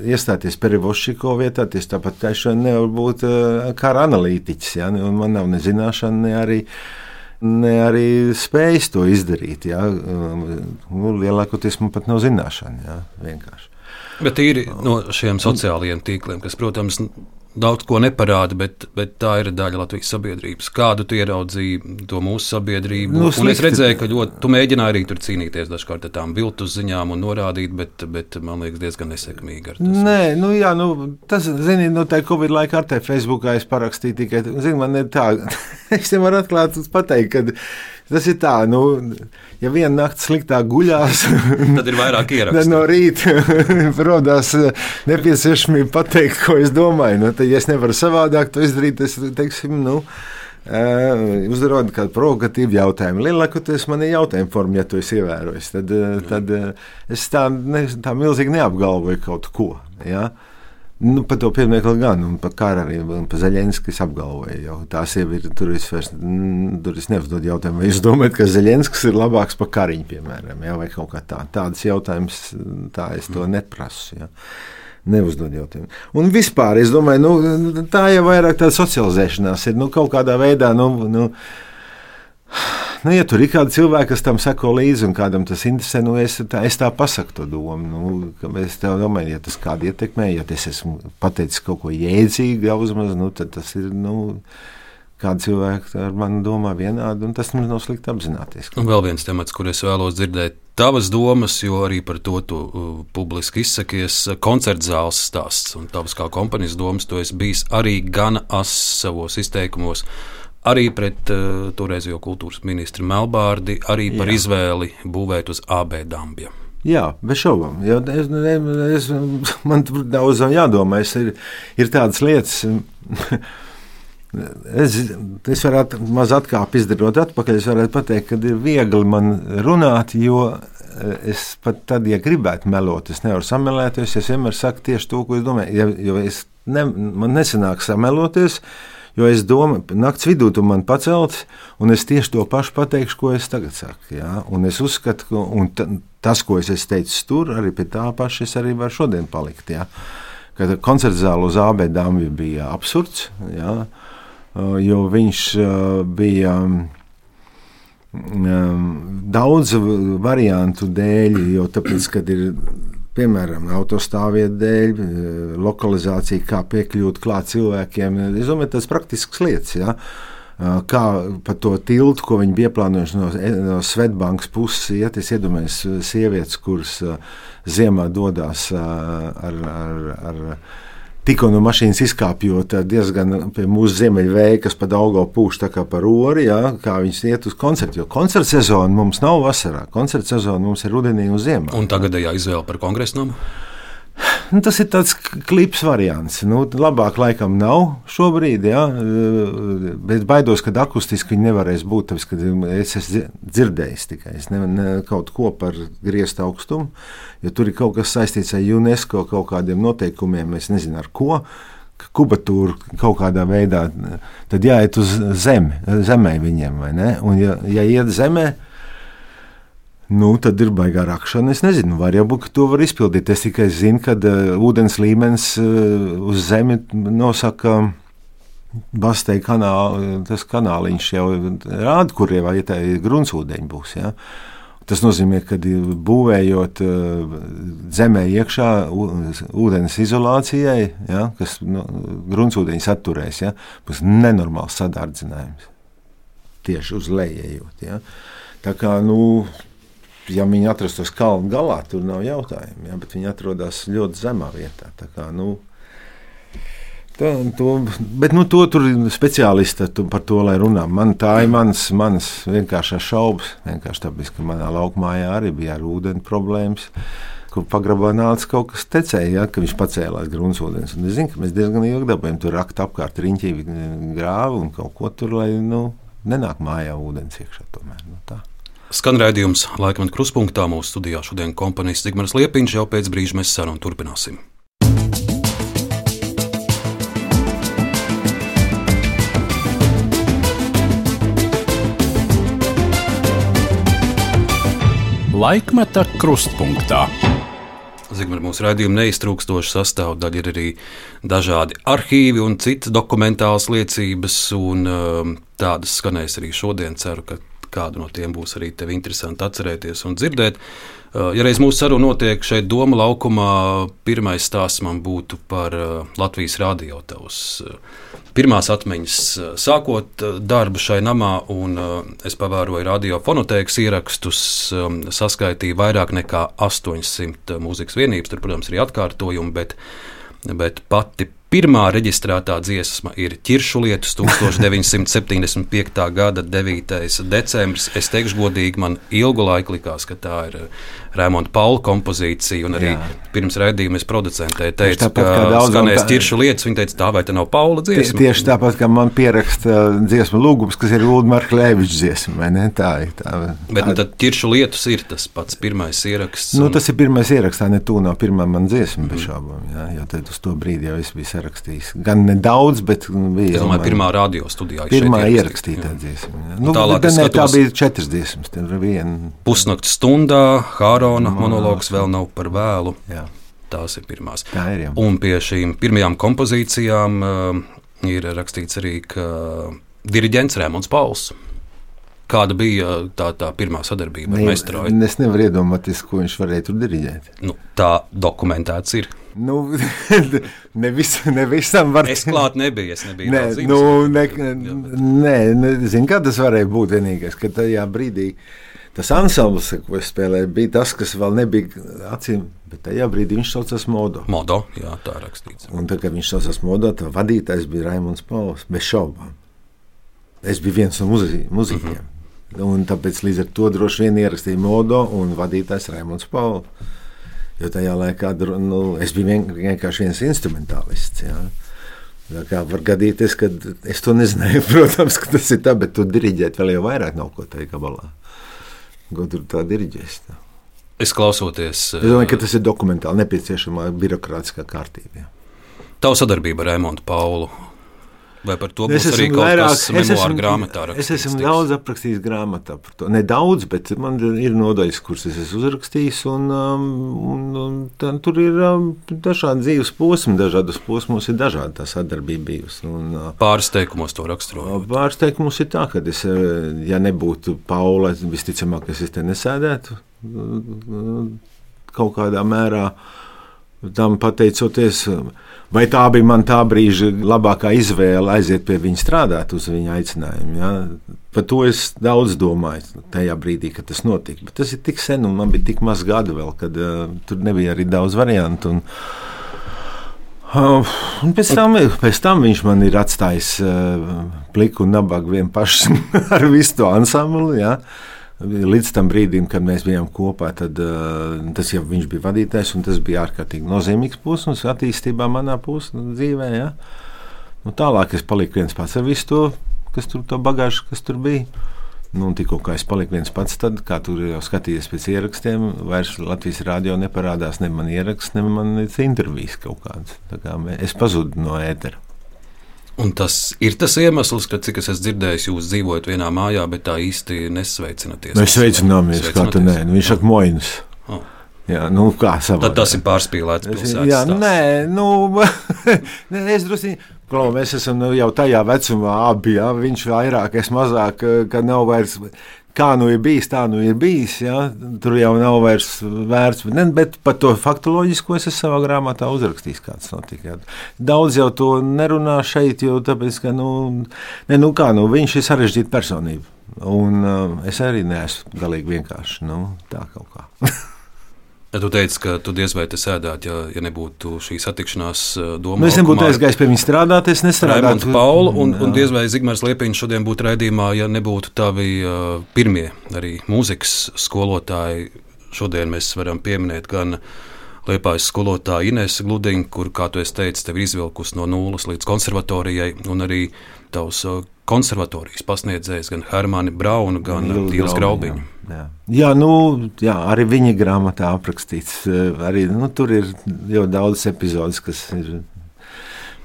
iestāties Perivošķiko vietā, tieši tāpat kā es nevaru būt kara analītiķis. Ja? Man nav ne zināšana, ne arī uh, ne arī spējas to izdarīt. Ja? Nu, lielākoties man pat nav zināšana. Ja? Vienkārši. Bet ir no šiem sociālajiem tīkliem, kas, protams, daudz ko neparāda, bet, bet tā ir daļa Latvijas sabiedrības. Kādu tu ieraudzīji to mūsu sabiedrību? Nu, un es redzēju, ka ļoti, tu mēģināji arī tur cīnīties dažkārt ar tām viltus ziņām un norādīt, bet, bet man liekas, diezgan nesekmīgi. Nē, nu jā, nu, tas, zini, no tā Covid laikā ar te Facebookā es parakstīju tikai, zini, man ir tā, es te varu atklāt pateikt, ka Tas ir tā, nu, ja viena naktis sliktāk guļās, tad ir vairāk ierakstu. no rīta radās nepieciešamība pateikt, ko es domāju. Nu, tad, ja es nevaru savādāk to izdarīt, es teiksim, nu, Uh, uzdodot kādu provokatīvu jautājumu. Lielākoties man ir jautājuma forma, ja tu esi ievērojis. Tad, uh, tad uh, es tā, ne, tā milzīgi neapgalvoju kaut ko. Ja? Nu, par to pieminiektu gan, un par kāru arī par Zaļenskis apgalvoja. Jau. Tās jau ir, tur es, vairs, tur es neuzdodu jautājumu, vai jūs domājat, ka Zaļenskis ir labāks par kariņu, piemēram, ja? vai kaut kā tā. Tādas jautājumas, tā es to neprasu. Ja? neuzdod jautājumu. Un vispār, es domāju, nu, tā jau vairāk tāda socializēšanās ir nu, kaut kādā veidā. Nu, nu, Nu, ja tur ir kādi cilvēki, kas tam seko līdzi un kādam tas interesē, nu, es, tā, es tā pasaku to domu. Nu, es domāju, ja tas kādu ietekmē, ja es esmu pateicis kaut ko jēdzīgu, uzmaz, nu, tad tas ir. Nu, Kādi cilvēki ar mani domā vienādi, un tas mums nav slikti apzināties. Un vēl viens temats, kur es vēlos dzirdēt tavas domas, jo arī par to tu uh, publiski izsakies. Koncerta zāles stāsts un tavas kā kompanijas domas, tu esi bijis arī gana as savos izteikumos. Arī pret uh, toreizējo kultūras ministru Melbārdi, arī par Jā. izvēli būvēt uz AB dambja. Jā, bez šaubām. Es, es, man tur daudz jādomā. Es ir, ir tādas lietas. Es, es varētu maz atkāpties, izdarot atpakaļ. Es varētu pateikt, ka ir viegli man runāt, jo eh, es pat tad, ja gribētu melot, es nevaru samelēties. Es vienmēr saku tieši to, ko es domāju. Ja, jo es ne, man nesanāk sameloties, jo es domāju, naktas vidū tu man pacelt, un es tieši to pašu pateikšu, ko es tagad saku. Ja? Un es uzskatu, ka tas, ko es teicu tur, arī pie tā paša es arī varu šodien palikt. Ja? Kad koncerta zāle uz AB dāmas bija absurds. Uh, jo viņš bija daudzu variantu dēļ, jo tāpēc, kad ir piemēram, autostāvvietu dēļ, uh, lokalizācija, kā piekļūt klāt cilvēkiem. Es domāju, tas ir praktisks lietas. Ja? Kā pa to tiltu, ko viņi bija plānojuši no, no Svetbankas puses, iet, es iedomājos sievietes, kuras ziemā dodas ar, ar, ar tikko no mašīnas izkāpjot diezgan pie mūsu ziemeļvēja, kas pa daudzo pūš tā kā par ori, jā, kā viņas iet uz koncertu. Jo koncerta sezona mums nav vasarā, koncerta sezona mums ir rudenī un ziemā. Un tagadējā izvēle par kongresu namu? Nu, tas ir tāds klips variants. Nu, labāk laikam nav šobrīd, ja, bet baidos, ka akustiski viņi nevarēs būt. Tāpēc, es esmu dzirdējis tikai es ne, ne, kaut ko par griestu augstumu, jo tur ir kaut kas saistīts ar UNESCO kaut kādiem noteikumiem, es nezinu ar ko. Kubatūra kaut kādā veidā, tad jāiet uz zemi, zemē viņiem, vai ne? Un, ja, ja iet zemē, Nu, tad ir baigā rakšana. Es nezinu, var jau būt, ka to var izpildīt. Es tikai zinu, ka uh, ūdens līmenis uh, uz zemi nosaka. Bastei kanāli, tas kanāliņš jau rāda, kur ir gruntsūdeņi būs. Ja? Tas nozīmē, ka būvējot uh, zemē iekšā ūdens izolācijai, ja, kas nu, gruntsūdeņus atturēs, ja, būs nenormāls sadardzinājums tieši uz leju. Ja. Tā kā nu, ja viņi atrastos kalnu galā, tur nav jautājumu. Ja, bet viņi atrodas ļoti zemā vietā. Kā, nu, Tā, to, bet nu, to tur ir speciālisti tu, par to, lai runā. Man tā ir mans, mans vienkāršais šaubas. Vienkārši tāpēc, ka manā laukumā arī bija ar ūdeni problēmas. Kur pagrabā nāca kaut kas tecēja, ja, ka viņš pacēlās gruntsūdens. Un es zinu, ka mēs diezgan ilgi dabūjām tur rakt apkārt riņķī grāvu un kaut ko tur, lai nu, nenāk mājā ūdens iekšā. Tomēr, nu, tā. Skan raidījums Laikam Kruspunkta mūsu studijā šodien komponists Zigmārs Liepiņš jau pēc brīža mēs sarunu turpināsim. Laikmeta krustpunktā. Zigmār, mūsu raidījuma neiztrūkstoša sastāvdaļa ir arī dažādi arhīvi un citas dokumentālas liecības, un um, tādas skanēs arī šodien. Ceru, ka kādu no tiem būs arī tev interesanti atcerēties un dzirdēt. Uh, ja reiz mūsu saruna notiek šeit Doma laukumā, pirmais stāsts man būtu par uh, Latvijas radio tavus uh, pirmās atmiņas, sākot darbu šai namā, un es pavēroju radiofonotēkas ierakstus, um, saskaitīju vairāk nekā 800 mūzikas vienības, tur, protams, arī atkārtojumi, bet, bet pati Pirmā reģistrētā dziesma ir Kiršulietus 1975. gada 9. decembris. Es teikšu, godīgi, man ilgu laiku likās, ka tā ir Rēmonda Paula kompozīcija, un arī Jā. pirms raidījuma es producentē teicu, tāpat ka kā daudzām skanēs tā- ķiršu lietas, viņa teica, tā vai tā nav Paula Tie, dziesma? tieši tāpat kā man pieraksta dziesmu lūgums, kas ir Ulrichs Lēvičs dziesma, vai ne? Tā ir. Tā, Bet nu, tad ķiršu lietus ir tas pats pirmais ieraksts. Nu, un- tas ir pirmais ieraksts, tā ne tu nav pirmā man dziesma, bez šaubām. Jā, jo tad uz to brīdi jau es biju sarakstījis. Gan nedaudz, bet bija. Es domāju, pirmā radio studijā. ir Pirmā ierakstītā dziesma. Nu, tālāk ne, tā skatos- bija četras dziesmas. Viena. Pusnakts stundā, Hārona Monologs. monologs vēl nav par vēlu. Jā, Tās ir pirmās. tā ir. Jā. Un pie šīm pirmajām kompozīcijām uh, ir rakstīts arī, ka diriģents Rēmons Pauls. Kāda bija tā, tā pirmā sadarbība ar Meistroju? Ne, es nevaru iedomāties, ko viņš varēja tur diriģēt. Nu, tā dokumentēts ir. Nu, ne, vis, ne visam var Es klāt nebiju, es nebiju Nē, nu, ne, nē, ne, zinu, kā tas varēja būt vienīgais, ka tajā brīdī tas ansamblis, ko es spēlēju, bija tas, kas vēl nebija acīm, bet tajā brīdī viņš saucās Modo. Modo, jā, tā rakstīts. Un tad, kad viņš saucās Modo, tad vadītājs bija Raimons Pauls, bez šaubām. Es biju viens no muzi muzikiem. Mm -hmm. Un tāpēc līdz ar to droši vien ierakstīja Modo un vadītājs Raimons Pauls. Jo tajā laikā nu, es biju vien, vienkārši viens instrumentālists. Jā. Tā kā var gadīties, ka es to nezināju, protams, ka tas ir tā, bet tur diriģēt vēl jau vairāk nav ko tajā gabalā. Ko tur tā diriģēs? Tā. Es klausoties, Es domāju, ka tas ir dokumentāli nepieciešamā birokrātiskā kārtība. jā. tavu sadarbību ar Rēmondu Paulu. Vai par to Es būs arī kaut vairāk, kas es esmu, grāmatā es rakstīts? esmu tiks? daudz aprakstījis grāmatā par to. Ne daudz, bet man ir nodaļas, kuras es esmu uzrakstījis. Un, um, un, un, tā, tur ir um, dažādi dzīves posmi, dažādos posmos ir dažāda tā sadarbība bijusi. Un, uh, Pāris teikumos to raksturoju. Pārsteigums ir tā, ka es, eh, ja nebūtu Paula, visticamāk, es te nesēdētu kaut kādā mērā. Tam pateicoties, vai tā bija man tā brīža labākā izvēle aiziet pie viņa strādāt uz viņa aicinājumu. Ja? Par to es daudz domāju tajā brīdī, kad tas notika. Bet tas ir tik sen, un man bija tik maz gadu vēl, kad uh, tur nebija arī daudz variantu. Un, Uh, un pēc, tam, pēc tam viņš man ir atstājis uh, pliku un nabagu vien pašu ar visu to ansambli. Ja. Līdz tam brīdim, kad mēs bijām kopā, tad, uh, tas jau bija vadītājs, un tas bija ārkārtīgi nozīmīgs posms attīstībā manā pus, dzīvē. Ja. Nu, tālāk es paliku viens pats ar visu to, kas tur bagāžu, kas tur bija. Nu, tikko es paliku viens pats, tad, kā tur jau skatījos pēc ierakstiem, vairs Latvijas rādio neparādās ne man ieraksts, ne man intervijas kaut kādas. Kā es pazudu no ētera. Un tas ir tas iemesls, ka, cik es esmu dzirdējis, jūs dzīvojat vienā mājā, bet tā īsti nesveicināties. Mēs sveicināmies, kā tu nē, nu, viņš saka, moinas. Oh. Jā, nu kā savā. Tad tas ir pārspīlēts. Jā, stāsts. nē, nu, nē, es drusku. Klau, mēs esam nu, jau tajā vecumā, abi. Jā, viņš vairāk, es mazāk, ka nav vairs. Kā nu ir bijis, tā nu ir bijis. Jā. Tur jau nav vairs vērts. Ne, bet par to faktoloģisko es savā grāmatā uzrakstījis, kāds notika. Jā. Daudz jau to nerunā šeit, jo tāpēc, ka, nu, ne, nu kā, nu, viņš ir sarežģīta personība. Un uh, es arī neesmu galīgi vienkārši nu, tā kaut kā. Ja tu teici, ka tu diez vai te sēdētu, ja, ja nebūtu šī satikšanās doma. Nu, es nebūtu aizgājis pie viņa strādāt, es nestrādātu. Paulu, un, un diez vai Zigmārs Liepiņš šodien būtu raidījumā, ja nebūtu tavi uh, pirmie arī mūzikas skolotāji. Šodien mēs varam pieminēt gan Liepājas skolotāju Inesu Gludiņu, kur, kā tu esi teicis, tev ir izvilkusi no nulles līdz konservatorijai, un arī tavs uh, konservatorijas pasniedzējs gan Hermani Braunu, gan Dīls Graubiņu. Jā, jā, nu, jā arī viņa grāmatā aprakstīts. eh, Arī, nu, tur ir ļoti daudz epizodes, kas ir.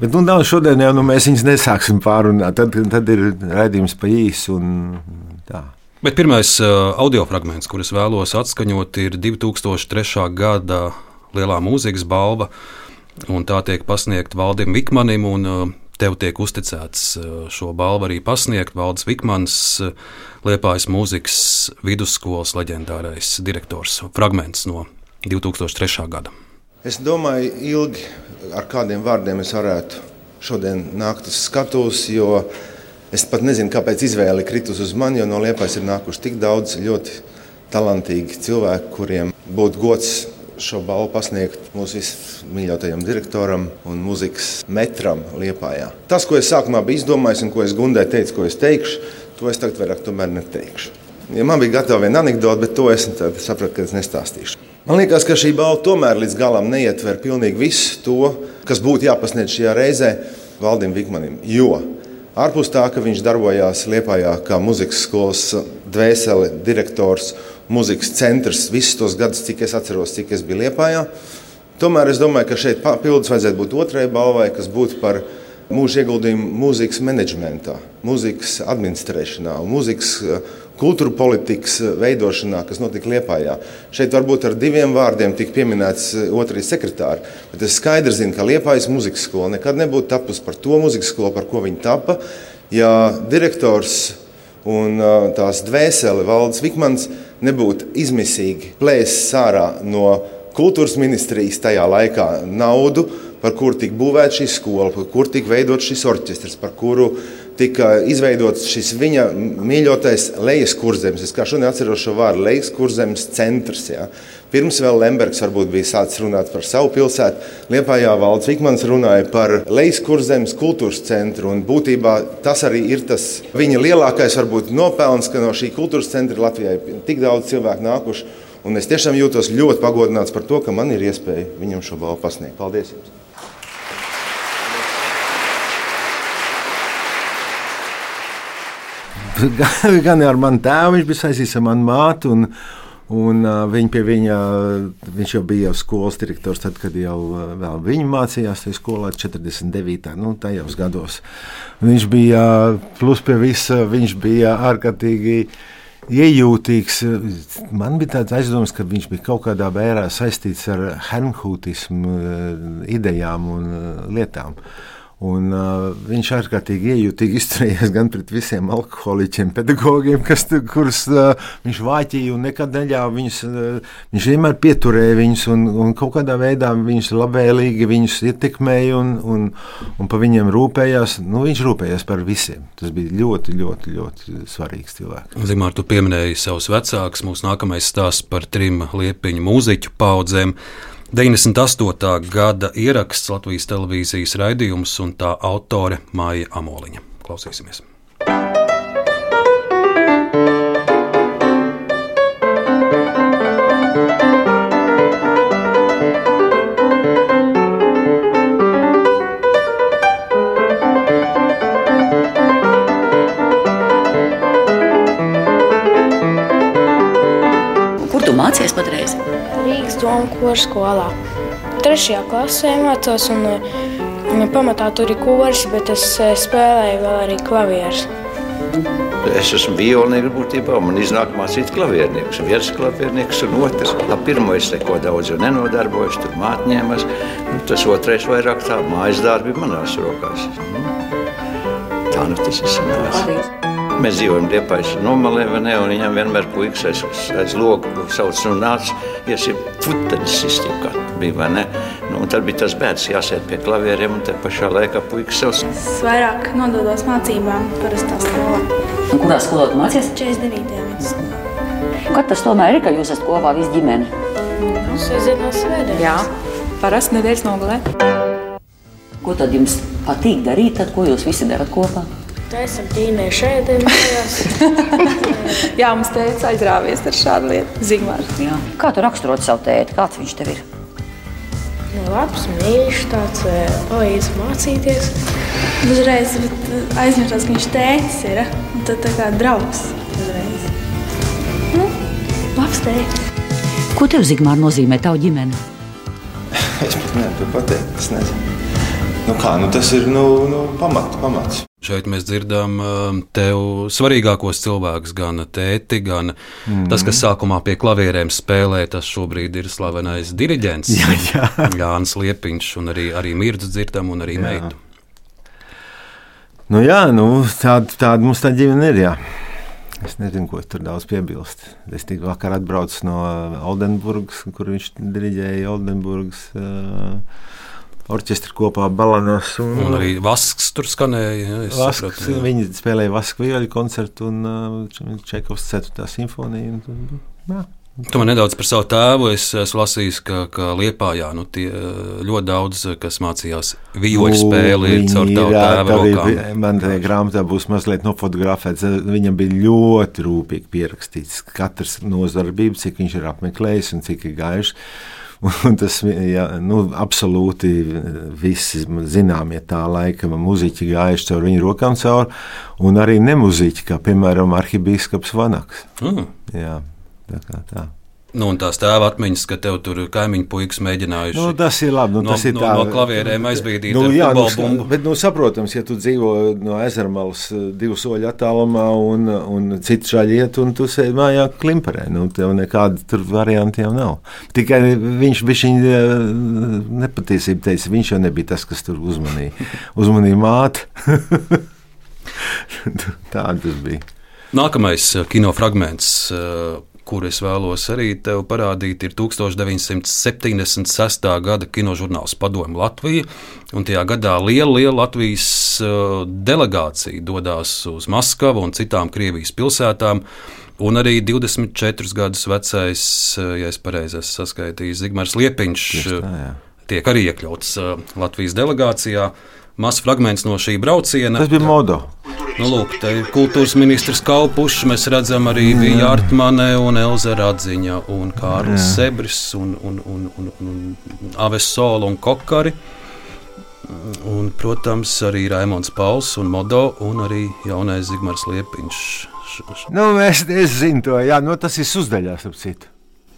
Bet nu, nav, šodien jau nu, mēs viņus nesāksim pārunāt. Tad, tad ir raidījums pa īsu. un tā. Bet pirmais uh, audio fragments, kurus vēlos atskaņot, ir 2003. gada lielā mūzikas balva. un Tā tiek pasniegta Valdim Vikmanim, un uh, tev tiek uzticēts uh, šo balvu arī pasniegt. Valdis Vikmans, uh, Liepājas mūzikas vidusskolas leģendārais direktors. Fragments no 2003. gada. Es domāju, ilgi ar kādiem vārdiem es varētu šodien nākt uz skatuves, jo es pat nezinu, kāpēc izvēle kritus uz mani, jo no Liepājas ir nākuši tik daudz ļoti talantīgi cilvēki, kuriem būtu gods šo balvu pasniegt mūsu vismīļotajam direktoram un mūzikas metram Liepājā. Tas, ko es sākumā biju izdomājis un ko es Gundai teicu, ko es teikšu, to es tagad vairāk tomēr neteikšu. Ja man bija gatava viena anekdote, bet to es sapratu, ka es nestāstīšu. Man liekas, ka šī balva tomēr līdz galam neietver pilnīgi visu to, kas būtu jāpasniedz šajā reizē Valdim Vikmanim. Jo ārpus tā, ka viņš darbojās Liepājā kā muzikas skolas dvēseli, direktors, muzikas centrs visus tos gadus, cik es atceros, cik es biju Liepājā, tomēr es domāju, ka šeit papildus vajadzētu būt otrai balvai, kas būtu par mūža ieguldījumu mūzikas menedžmentā, mūzikas administrēšanā un mūzikas kultūra politikas eh, veidošanā, kas notika Liepājā. Šeit varbūt ar diviem vārdiem tika pieminēts eh, otrais sekretārs, bet es skaidri zinu, ka Liepājas muzikas skola nekad nebūtu tapusi par to muzikas skolu, par ko viņa tapa, ja direktors un eh, tās dvēseli valdes Vikmans nebūtu izmisīgi plēsis ārā no kultūras ministrijas tajā laikā naudu, par kuru tika būvēta šī skola, par kuru tika veidots šis orķestris, par kuru tika izveidots šis viņa mīļotais lejas kurzems. Es kā šodien atceros šo vārdu lejas kurzems centrs. Ja. Pirms vēl Lembergs varbūt bija sācis runāt par savu pilsētu. Liepājā valdes Vikmans runāja par lejas kurzemes kultūras centru. Un būtībā tas arī ir tas viņa lielākais varbūt nopelns, ka no šī kultūras centra Latvijai tik daudz cilvēku nākuši. Un es tiešām jūtos ļoti pagodināts par to, ka man ir iespēja viņam šo balvu pasniegt. Paldies! Jums. gan ar manu tēvu, viņš bija saistīts ar manu mātu. Un, Un, uh, viņa pie viņa, viņš jau bija jau skolas direktors, tad, kad jau uh, viņa mācījās tajā skolā, 49. Nu, tajos gados. Viņš bija plus pie visa, viņš bija ārkārtīgi iejūtīgs. Man bija tāds aizdoms, ka viņš bija kaut kādā vērā saistīts ar hernhūtismu idejām un lietām. Uh, Un, uh, viņš ārkārtīgi iejutīgi izturējās gan pret visiem alkoholiķiem, pedagogiem, kas, kurus uh, viņš vāķīja un nekad neļāva viņus. Uh, viņš vienmēr pieturēja viņus un, un kaut kādā veidā viņus labvēlīgi viņus ietekmēja un, un, un par viņiem rūpējās. Nu, viņš rūpējās par visiem. Tas bija ļoti, ļoti, ļoti svarīgs cilvēks. Zimār, tu pieminēji savus vecākus. Mūsu nākamais stāsts par trim liepiņu mūziķu paudzēm. 98. gada ieraksts Latvijas televīzijas raidījums un tā autore Māja Amoliņa. Klausīsimies! Kur tu mācies patreiz? Domu koru skolā. Trešajā klasē mācos, un, un pamatā tur ir kurs, bet es eh, spēlēju vēl arī klavierus. Es esmu violinieks būtībā, man iznāk mācīt klaviernieks. Viens klaviernieks un otrs. Tā pirmā es neko daudz nenodarbojos, tur mātņēmas. Nu, tas otrais vairāk tā mājas darbi manās rokās. Nu, tā nu tas ir sanācis. Mēs dzīvojam Liepājas nomalē, vai ne? Un viņam vienmēr puikas aiz, aiz logu sauc, nu nāc, iesim futenis sistīm, kā bija, vai ne? Nu, un tad bija tas bērns jāsēt pie klavieriem, un te pašā laikā puikas sauc. Es vairāk nododos mācībām parastā skolā. Un kurā skolā tu mācies? 49. vidusskolā. Kad tas tomēr ir, ka jūs esat kopā visi ģimene? Sēdzinās svētdienas. Jā, parasti nedēļas nogalē. Ko tad jums patīk darīt, tad, ko jūs visi darat kopā? Taisam tīmēju šeit, mājās. Jā, mums teica aizrāvies ar šādu lietu. Zigmārs. Jā. Kā tu raksturot savu tēti? Kāds viņš tev ir? Nu, labs, mīļš, tāds eh, palīdz mācīties. Dažreiz aizmirstās, ka viņš tētis ir. Un tad tā kā draugs. Uzreiz. Nu, labs tētis. Ko tev, Zigmār, nozīmē tava ģimene? Es pat nevaru pateikt, es nezinu. Nu kā, nu tas ir nu, nu, pamat, pamats. Šeit mēs dzirdam tev svarīgākos cilvēkus, gan tēti, gan mm. tas, kas sākumā pie klavierēm spēlē. Tas šobrīd ir slavenais diriģents Jā, jā. Jānis Liepiņš, un arī, arī Mirds dzirdam, un arī Jā. meitu. Nu, jā, nu, tāda, tāda mums tā ģimene ir. Jā. Es nezinu, ko tur daudz piebilst. Es tikai vakar atbraucu no Oldenburgas, kur viņš diriģēja Oldenburgas. Uh, Orķestri kopā Balanos. Un, Un arī Vasks tur skanēja. ja, es Vasks, sapratu, jā. viņi spēlēja Vasku vieļu koncertu un uh, Čekovs 4. simfoniju. Jā, Tomēr nedaudz par savu tēvu. Es esmu lasījis, ka, ka Lietpājā nu, tie, ļoti daudz, kas mācījās vijoļu spēli, ir caur tavu tēva rokām. Man tajā grāmatā būs mazliet nofotografēts. Viņam bija ļoti rūpīgi pierakstīts katrs nozarbības, cik viņš ir apmeklējis un cik ir gājuši. Un tas ja, nu, absolūti visi zināmie tā laika muzeķi gājuši caur viņu rokām cauri, un arī nemuzeķi, kā piemēram arhibīskaps Vanaks. Mm. Jā, tā kā tā. Nu, un tās tēva atmiņas, ka tev tur kaimiņu puikas mēģinājuši Nu, tas ir labi. Nu, no, tas ir no, tā, no klavierēm aizbīdīt Nu, jā, nu, bumbu. bet, nu, saprotams, ja tu dzīvo no ezermalas eh, divu soļu attālumā un, un citu šādi iet, un tu sēdi mājā klimperē, nu, tev nekāda tur varianti jau nav. Tikai viņš bija viņa nepatiesība teica, viņš jau nebija tas, kas tur uzmanīja. Uzmanīja māte. Tā tas bija. Nākamais eh, kinofragments, eh, kuru es vēlos arī tev parādīt, ir 1976. gada kinožurnāls Padomu Latvija. Un tajā gadā liela, liela Latvijas eh, delegācija dodas uz Maskavu un citām Krievijas pilsētām. Un arī 24 gadus vecais, ja es pareizi esmu saskaitījis, Zigmārs Liepiņš Tieši tā, jā. tiek arī iekļauts Latvijas delegācijā. Mazs fragments no šī brauciena. Tas bija modo. Nu, lūk, te ir kultūras ministrs Kalpušs. Mēs redzam arī Vija Artmane un Elza Radziņa un Kārlis Sebris un, un, un, un, un Aves Sola un Kokari. Un, protams, arī Raimons Pauls un Modo un arī jaunais Zigmārs Liepiņš. Nu, es, es zinu to, jā, nu, tas ir uzdaļās ap citu.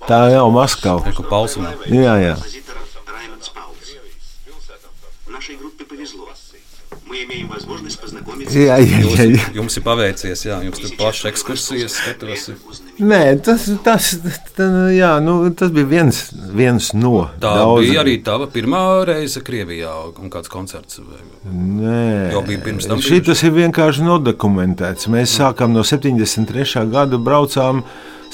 Tā jau Maskava. Reku Pauls un Jā, jā. Jā, jā, jā, jā. Jums, jums ir paveicies, jā, jums tur plašas ekskursijas, skatos. Nē, tas, tas, tā, jā, nu, tas bija viens, viens no Tā daudziem. bija arī tava pirmā reize Krievijā un kāds koncerts. Nē, Jau bija pirms tam Šī tas ir vienkārši nodokumentēts. Mēs sākām no 73. gada, braucām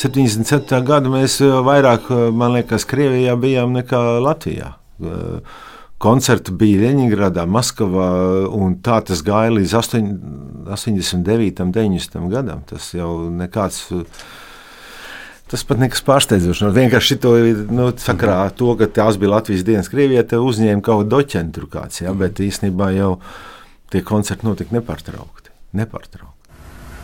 77. gada. Mēs eh, vairāk, eh, man liekas, Krievijā bijām nekā Latvijā. Eh, Koncerti bija Leņņģeradā, Maskavā, un tā tas gāja līdz 8, 89. un 90. gadam. Tas jau nekāds. Tas pat nekas pārsteidzošs. Nu, vienkārši to nu, sakarā ar to, ka tās bija Latvijas dienas Krievijā, te uzņēma kaut kādu doķentu kāds, ja, bet īstenībā jau tie koncerti notika nepārtraukti. nepārtraukti.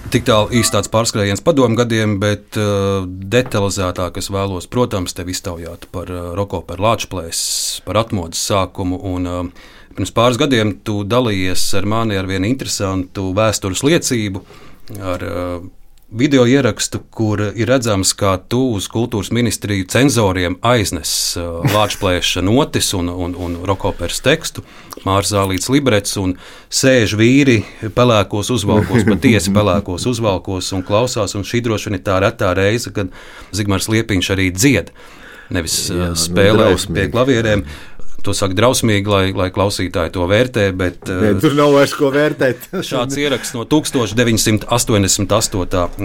Tik tālu īsti tāds pārskrējiens padomu gadiem, bet uh, detalizētāk es vēlos, protams, tevi iztaujāt par uh, roko, par lāčplēs, par atmodas sākumu. Un, uh, pirms pāris gadiem tu dalījies ar mani ar vienu interesantu vēstures liecību, ar uh, video ierakstu, kur ir redzams, kā tu uz kultūras ministriju cenzoriem aiznes uh, lāčplēša notis un, un, un rokopers tekstu, mārzālīts librets un sēž vīri pelēkos uzvalkos, patiesi pelēkos uzvalkos un klausās, un šī droši vien ir tā retā reize, kad Zigmārs Liepiņš arī dzied. Nevis Jā, Jā, nu, spēlē drausmīgi. pie klavierēm. To saka drausmīgi, lai, lai klausītāji to vērtē, bet Nē, uh, tur nav vairs ko vērtēt. Šāds ieraksts no 1988.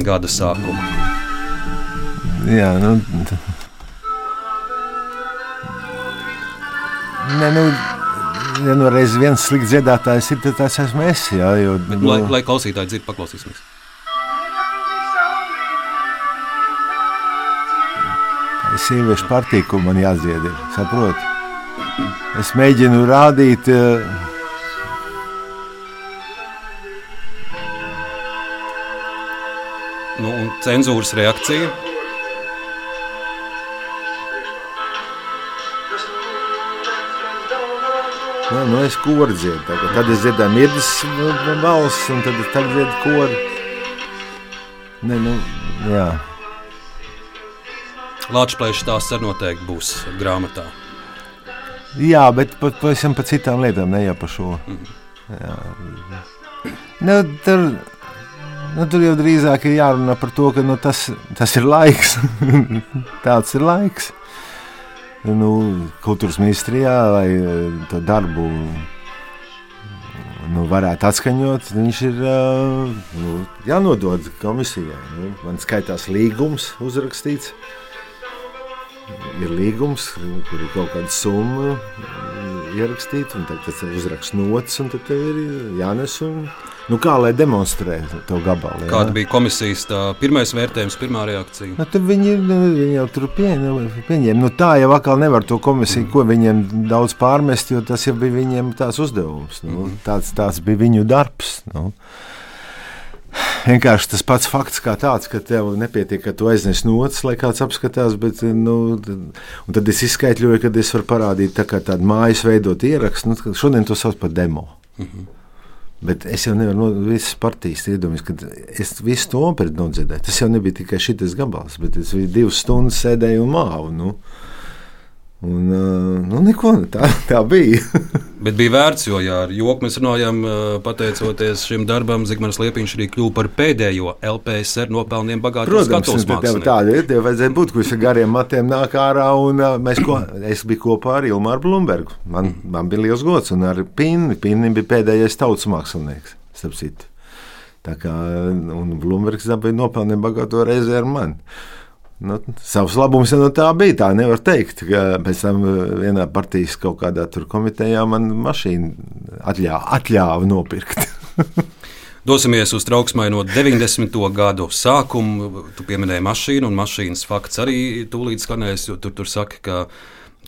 gada sākuma. Jā, nu, Nē, nu, ja nu reiz viens slikts dziedātājs ir, tad tas esmu es. Jā, jo, Bet, nu, lai, lai klausītāji dzird, paklausīsimies. Es sieviešu partiju, ko man jādzied, ir, saproti? Es mēģinu rādīt. eh, Nu, un cenzūras reakcija. Nu, nu es koru dziedu. Tagad, tad es dziedāju mirdas balss, un tad tagad dziedu koru. Nē, nu, jā. Latvijas stāsts arī noteikti būs grāmatā. Jā, bet pavisam par citām lietām, ne jau par šo. Jā. Nu, tur, nu, tur jau drīzāk ir jārunā par to, ka nu, tas, tas ir laiks. Tāds ir laiks. Nu, kultūras ministrijā, lai eh, to darbu nu, varētu atskaņot, viņš ir eh, nu, jānodod komisijai. Nu, man skaitās līgums uzrakstīts. Ir līgums, kur ir kaut kāda summa ierakstīta, un tad tas uzraksts nots, un tad ir jānes un Nu, kā lai demonstrē to gabalu? jā? Kāda bija komisijas tā, pirmais vērtējums, pirmā reakcija? Nu, viņi, nu, viņi jau tur nu, pieņēma. Nu, tā jau atkal nevar to komisiju, ko viņiem daudz pārmest, jo tas jau bija viņiem tās uzdevums. Nu, tāds, tāds bija viņu darbs. Nu. Vienkārši tas pats fakts, kā tāds, ka tev nepietiek, ka tu aiznes notis, lai kāds apskatās, bet nu, tad- es izskaidroju, ka es varu parādīt tā tādu mājas veidot ierakstu. Nu, šodien to sauc par demo. Bet es jau nevaru no visas partijas iedomāties, ka es visu to operu nodzirdēju. Tas jau nebija tikai šis gabals, bet es divas stundas sēdēju un māvu. Nu. Un, nu, neko, tā, tā bija. Bet bija vērts, jo jā, ar joku mēs runājām, pateicoties šim darbam, Zigmārs Liepiņš arī kļuva par pēdējo LPSR nopelniem bagātu Protams, tāda ir. Tev vajadzēja būt, kurš ar gariem matiem nāk ārā. Un, mēs ko, es biju kopā ar Ilmāru Blūmbergu. Man, man bija liels gods. Un ar Pinni. Pinni bija pēdējais tautas mākslinieks. starp citu. Tā kā Blūmbergs dabūja nopelnīt bagāto reizi ar mani. Nu, savs labums jau no tā bija. Tā nevar teikt. ka Pēc tam uh, vienā partijas kaut kādā komitejā man mašīna atļāva, atļāva nopirkt. Dosimies uz trauksmaino 90. gadu sākumu. Tu pieminēji mašīnu, un mašīnas fakts arī tūlīt skanēs. Tur, tur saka, ka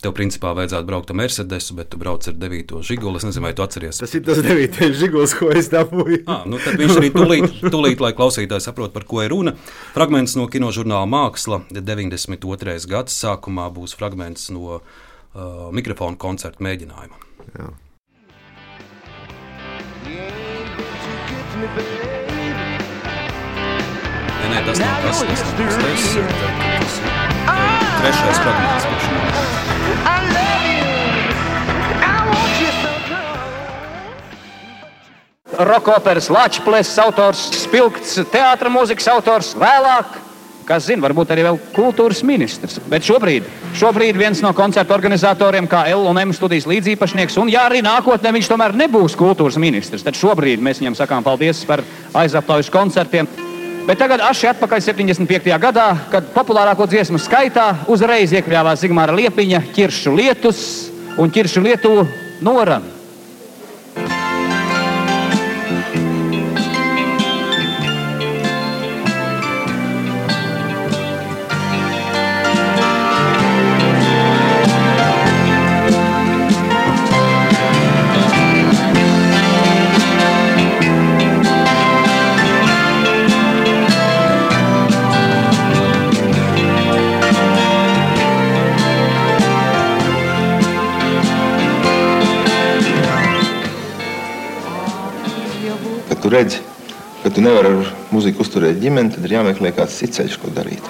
tev principā vajadzētu braukt ar Mercedesu, bet tu brauc ar 9. žiguli. Es nezinu, vai tu atceries. Tas ir tas devītais žiguls, ko es dabūju. Ah, nu tad viņš arī tūlīt, tūlīt, lai klausītājs saprotu, par ko ir runa. Fragments no kinožurnāla Māksla 92. gads sākumā būs fragments no uh, mikrofona koncerta mēģinājuma. Jā. Nē, nē, tas nav tas, tas, tas ir trešais fragments. Roka operas Latvijas autors, spilgts teātris, mūzikas autors, vēlāk, kas zina, varbūt arī vēl kultūras ministrs. Bet šobrīd, šobrīd viens no koncertu organizatoriem, kā LM studijas līdzīpašnieks, un ja arī nākotnē viņš tomēr nebūs kultūras ministrs, tad šobrīd mēs viņam sakām paldies par aizaptaujas koncertiem. Bet tagad aši atpakaļ 75. gadā, kad populārāko dziesmu skaitā uzreiz iekļāvās Zigmāra Liepiņa ķiršu lietus un ķiršu lietu noran. Redzi, ka tu nevari ar muziku uzturēt ģimeni, tad ir jāmeklē kāds cits ceļš, ko darīt.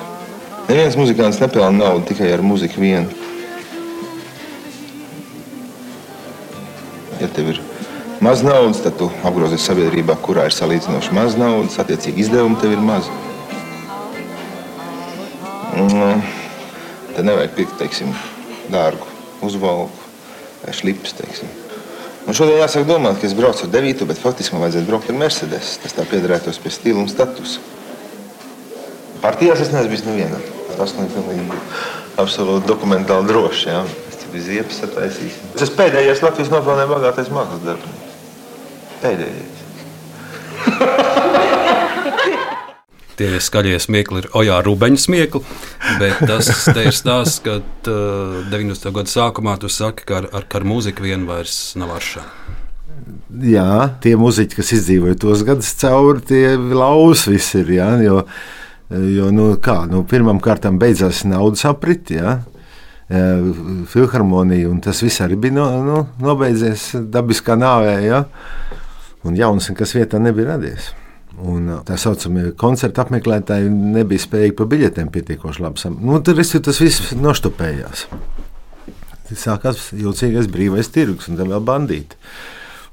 Neviens muzikants nepelna naudu tikai ar muziku vienu. Ja tev ir maz naudas, tad tu apgrozies sabiedrībā, kurā ir salīdzinoši maz naudas, attiecīgi izdevumi tev ir mazi. Nu, Tad nevajag pirkt, teiksim, dārgu uzvalku vai šlipus, teiksim. Man šodien jāsaka domāt, ka es braucu ar 9, bet faktiski man vajadzētu braukt ar Mercedes. Tas tā piederētos pie stila un statusa. Partijās es neesmu bijis nevienā. Tas man ir pilnīgi absolūti dokumentāli droši. Jā. Es te biju ziepes sataisījis. Es esmu pēdējais Latvijas nopelnē bagātais mākslas darbinieks. Pēdējais. Tie skaļie smiekli ir Ojā Rūbeņa smiekli, bet tas te ir stāsts, ka uh, 90. gada sākumā tu saki, ka ar, ar, ar mūziku vien vairs nav aršā. Jā, tie muzeķi, kas izdzīvoja tos gadus cauri, tie laus visi ir. Jā, jo, jo nu, kā, nu, pirmam kārtam beidzās naudas apriti. Jā. Filharmonija, un tas viss arī bija no, nu, nobeidzies dabiskā nāvē, ja? un jauns nekas vietā nebija radies. Un uh, tā saucamie koncerta apmeklētāji nebija spējīgi par biļetēm pietiekoši labi samaksāt. Nu, visu tas viss noštopējās. Sākās jūtīgais brīvais tirgus un vēl bandīti.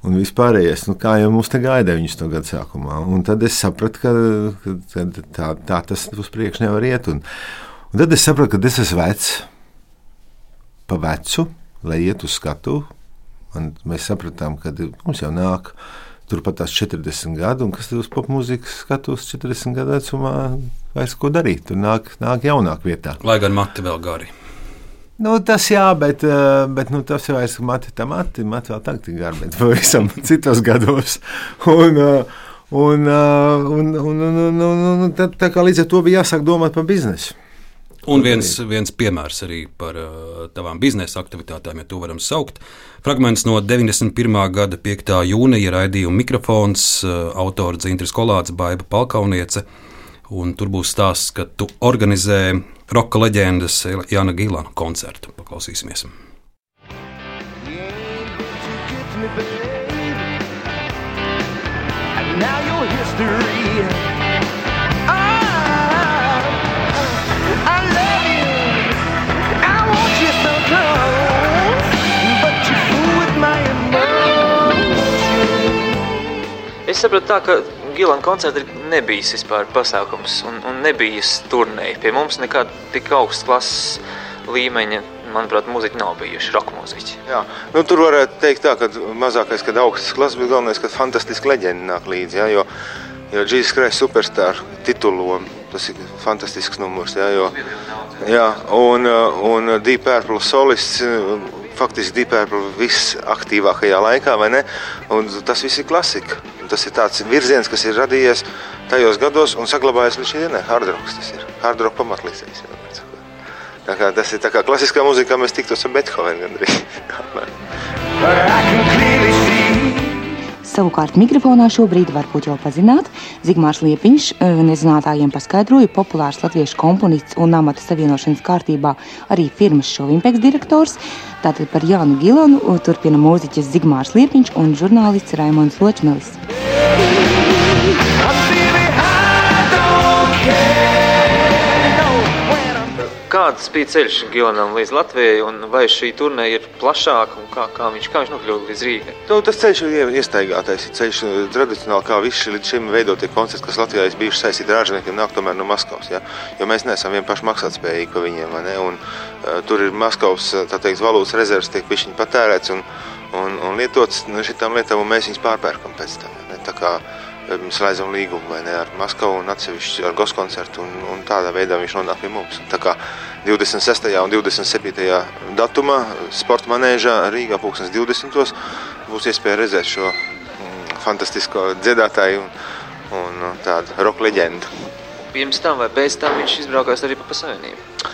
Un vispārējais, nu, kā jau mums te gaida viņus to gadu sākumā. Un tad es sapratu, ka, ka tā, tā tas uz priekšu nevar iet. Un, un tad es sapratu, ka es esmu vecs, pa vecu, lai iet uz skatu. Un mēs sapratām, ka mums jau nāk turpat tās 40 gadi, un kas tur uz popmūzikas skatos 40 gadu vecumā, vairs ko darīt. Tur nāk, nāk jaunāk vietā. Lai gan mati vēl gari. Nu, tas jā, bet, eh, bet nu, tas jau ir mati, tā mati, mati vēl tagad ir gari, bet pavisam citos gados. Un, eh, Un, uh, un, un, un, un, un, un tā, tā kā līdz ar to bija jāsāk domāt par biznesu. Un viens, viens piemērs arī par uh, tavām biznesa aktivitātēm, ja to varam saukt. Fragments no 91. gada 5. jūnija raidījuma mikrofons, uh, autora Dzintris Kolāts, Baiba Palkauniece. Un tur būs stāsts, ka tu organizē roka leģendas Jana Gilana koncertu. Paklausīsimies! Now your history. Es saprotu, tā, ka Gilana koncerta nebija vispār pasākums un, un nebija turnēji. Pie mums nekāda tik augsta klases līmeņa manuprāt, mūziķi nav bijuši roka mūziķi. Jā, nu, tur varētu teikt, tā, ka mazākais, kad augstas klases bija galvenais, ka fantastiski leģenda nāk līdzi. Jā, jo, jo Jesus Christ superstar titulu, tas ir fantastisks numurs. Jā, jo, jā, un, un Deep Purple solists. Faktiski Deep Purple visaktīvākajā laikā, vai ne? Un tas viss ir klasika. Tas ir tāds virziens, kas ir radījies tajos gados un saglabājies līdz šim dienai. Hard rock tas ir. Hard rock pamatlīdzējs. Tā kā tas ir kā klasiskā mūzikā, mēs tiktos ar Beethovenu gandrīz. Savukārt mikrofonā šobrīd varbūt jau pazināt, Zigmārs Liepiņš nezinātājiem paskaidroja populārs latviešu komponists un amata savienošanas kārtībā arī firmas Šovimpeks direktors. Tātad par Jānu Gilanu turpina mūziķis Zigmārs Liepiņš un žurnālists Raimons Ločmelis. Kāds bija ceļš Gilanam līdz Latvijai, un vai šī turnē ir plašāka, un kā, kā viņš, kā viņš nokļuva līdz Rīgai? Nu, tas ceļš ir iestaigātais. Ir ceļš tradicionāli, kā visi līdz šim veidotie koncerti, kas Latvijā ir bijuši saistīti ar ārzemniekiem, nāk tomēr no Maskavas. Ja? Jo mēs neesam vien paši maksātspējīgi par viņiem. Un, uh, tur ir Maskavas teikt, valūtas rezerves, tiek pišķiņi patērēts un, un, un lietots nu, šitām lietām, un mēs viņus pārpērkam pēc tam. Ne? Tā kā slēdzam līgumu ne, ar Maskavu un atsevišķi ar goskoncertu, un, un tādā veidā viņš nonāk pie mums. Tā kā 26. un 27. datumā sporta manēžā Rīgā 2020. būs iespēja redzēt šo mm, fantastisko dziedātāju un, un tādu roka leģendu. Pirms tam vai pēc tam viņš izbraukās arī pa savienību?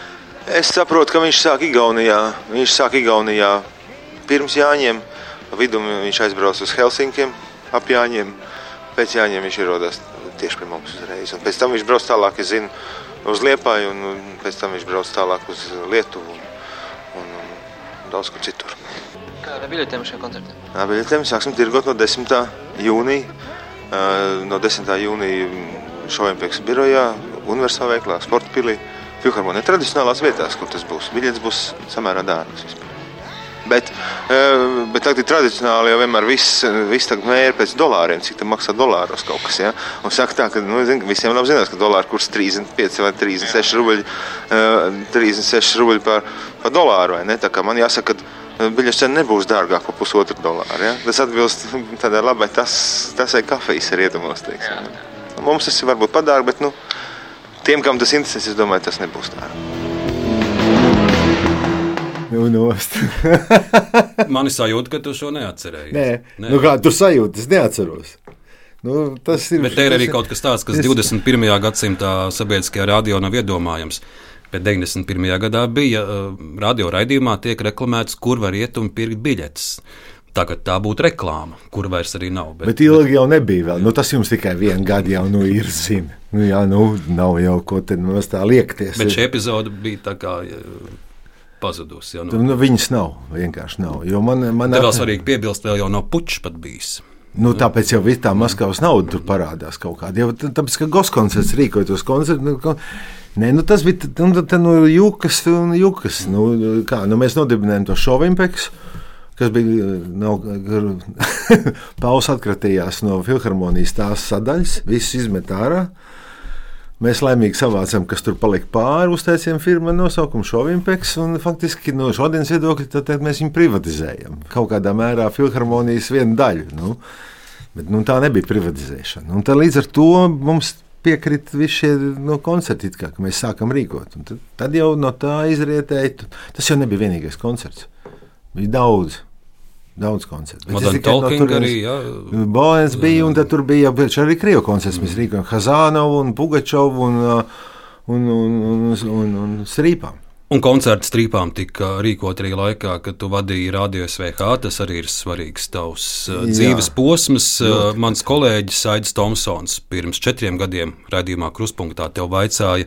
Es saprotu, ka viņš sāk Igaunijā. Viņš sāk Igaunijā pirms Jāņiem. Pa vidu viņš aizbrauca uz Helsinkiem ap Jāņiem pēc Jāņiem viņš ierodās tieši pie mums uzreiz. Un pēc tam viņš brauc tālāk, es zinu, uz Liepāju, un, pēc tam viņš brauc tālāk uz Lietuvu un, un, un daudz kur citur. Kā ar biļetēm šajā koncertā? Ar biļetēm sāksim tirgot no 10. jūnija. No 10. jūnija Šovimpēks birojā, Universālā veiklā, Sporta pilī, Filharmonija tradicionālās vietās, kur tas būs. Biļets būs samērā dārgs vispār. Bet, bet tagad tradicionāli jau vienmēr viss, viss mēra pēc dolāriem, cik tam maksā dolāros kaut kas. Ja? Un saka tā, ka nu, zin, visiem labi zinās, ka dolāra kurs 35 vai 36 rubļi, 36 rubļi par, par dolāru. Man jāsaka, ka biļets cena nebūs dārgāk par pusotru dolāru. Ja? Tas atbilst tādai labai tas, tasai kafijas rietumos. Teiksim, ja? Mums tas ir varbūt padārgi, bet nu, tiem, kam tas interesēs, es domāju, tas nebūs tā. Nu, nost. Man ir sajūta, ka tu šo neatcerējies. Nē, Nē. Nu, kā tu sajūti, es neatceros. Nu, tas ir, Bet te ir arī kaut kas tāds, kas es... 21. gadsimtā sabiedriskajā radio nav iedomājams. Bet 91. gadā bija uh, radio raidījumā, tiek reklamēts, kur var iet un pirkt biļetes. Tagad tā būtu reklāma, kur vairs arī nav. Bet, bet ilgi bet... jau nebija. Vēl. Nu, tas jums tikai vienu gadu jau nu, ir zināms. Nu, jā, nu, nav jau ko tādu tā liekties. Bet šī epizode bija tā kā pazudusi. Nu. Nu, viņas nav, vienkārši nav. Man, man Te vēl svarīgi piebilst, vēl jau nav puķis pat bijis. Nu, tāpēc jau tā Maskavas nauda tur parādās kaut kādā. Jau tāpēc, ka Goskoncerts rīkoja tos koncertus. Nu, Nē, nu tas bija nu, tā, nu, jukas un jukas. Nu, kā, nu, mēs nodibinājām to šovimpeksu, kas bija, no, Pauls atkratījās no filharmonijas tās sadaļas, viss izmet ārā. Mēs laimīgi savācām, kas tur palika pāri, uztaisījām firmu nosaukumu Šovimpeks. Faktiski no šodienas viedokļa mēs viņu privatizējam. Kaut kādā mērā filharmonijas viena daļa. Nu, bet nu, tā nebija privatizēšana. Un līdz ar to mums piekrita visi šie no koncerti, kā mēs sākam rīkot. Un tad, tad jau no tā izrietēja, tas jau nebija vienīgais koncerts. Bija daudz. Daudz koncertu. Modern Talking arī, jā. Boens bija, un tad tur bija arī Krievu koncerts. Mēs rīkojam Hazānovu un Pugačovu un, un, un, un, un, un Strīpām. Un koncerta strīpām tika rīkot arī laikā, kad tu vadīji Radio SVH. Tas arī ir svarīgs tavs Jā. dzīves posms. Ļoti. Mans kolēģis Aits Tomsons pirms četriem gadiem raidījumā Kruspunktā tev vaicāja,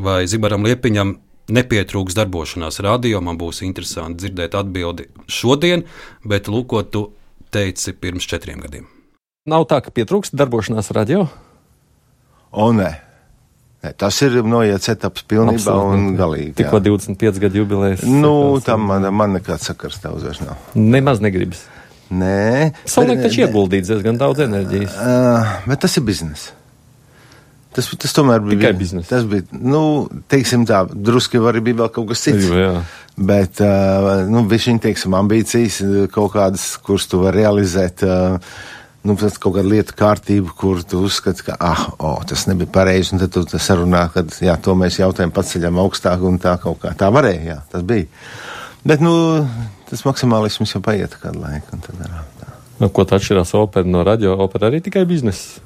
vai Zibaram Liepiņam nepietrūks darbošanās radio. Man būs interesanti dzirdēt atbildi šodien, bet lūk, ko tu teici pirms četriem gadiem. Nav tā, ka pietrūkst darbošanās radio? O, nē. Nē, tas ir noiets etaps pilnībā Absolut, un galīgi. Tikko 25 gadu jubilejas. Nu, tam man, man nekāds sakars tev vairs nav. Nemaz negribas. Nē. Savulaik taču ieguldīts diezgan daudz enerģijas. Uh, bet tas ir biznesa. Tas, tas tomēr bija tikai biznesa. Tas bija, nu, teiksim tā, drusku arī bija vēl kaut kas cits. Jā, jā. Bet, nu, viņi, teiksim, ambīcijas kaut kādas, kuras tu vari realizēt. Nu, tas kaut kāda lieta kārtība, kur tu uzskati, ka, ah, oh, tas nebija pareizi, un tad tu sarunā, ka, jā, to mēs jautājumu paceļam augstāk, un tā kaut kā tā varēja, jā, tas bija. Bet, nu, tas maksimālisms jau paiet kādu laiku. Nu, ko tā atšķirās opera no radio? Opera arī tikai biznesa.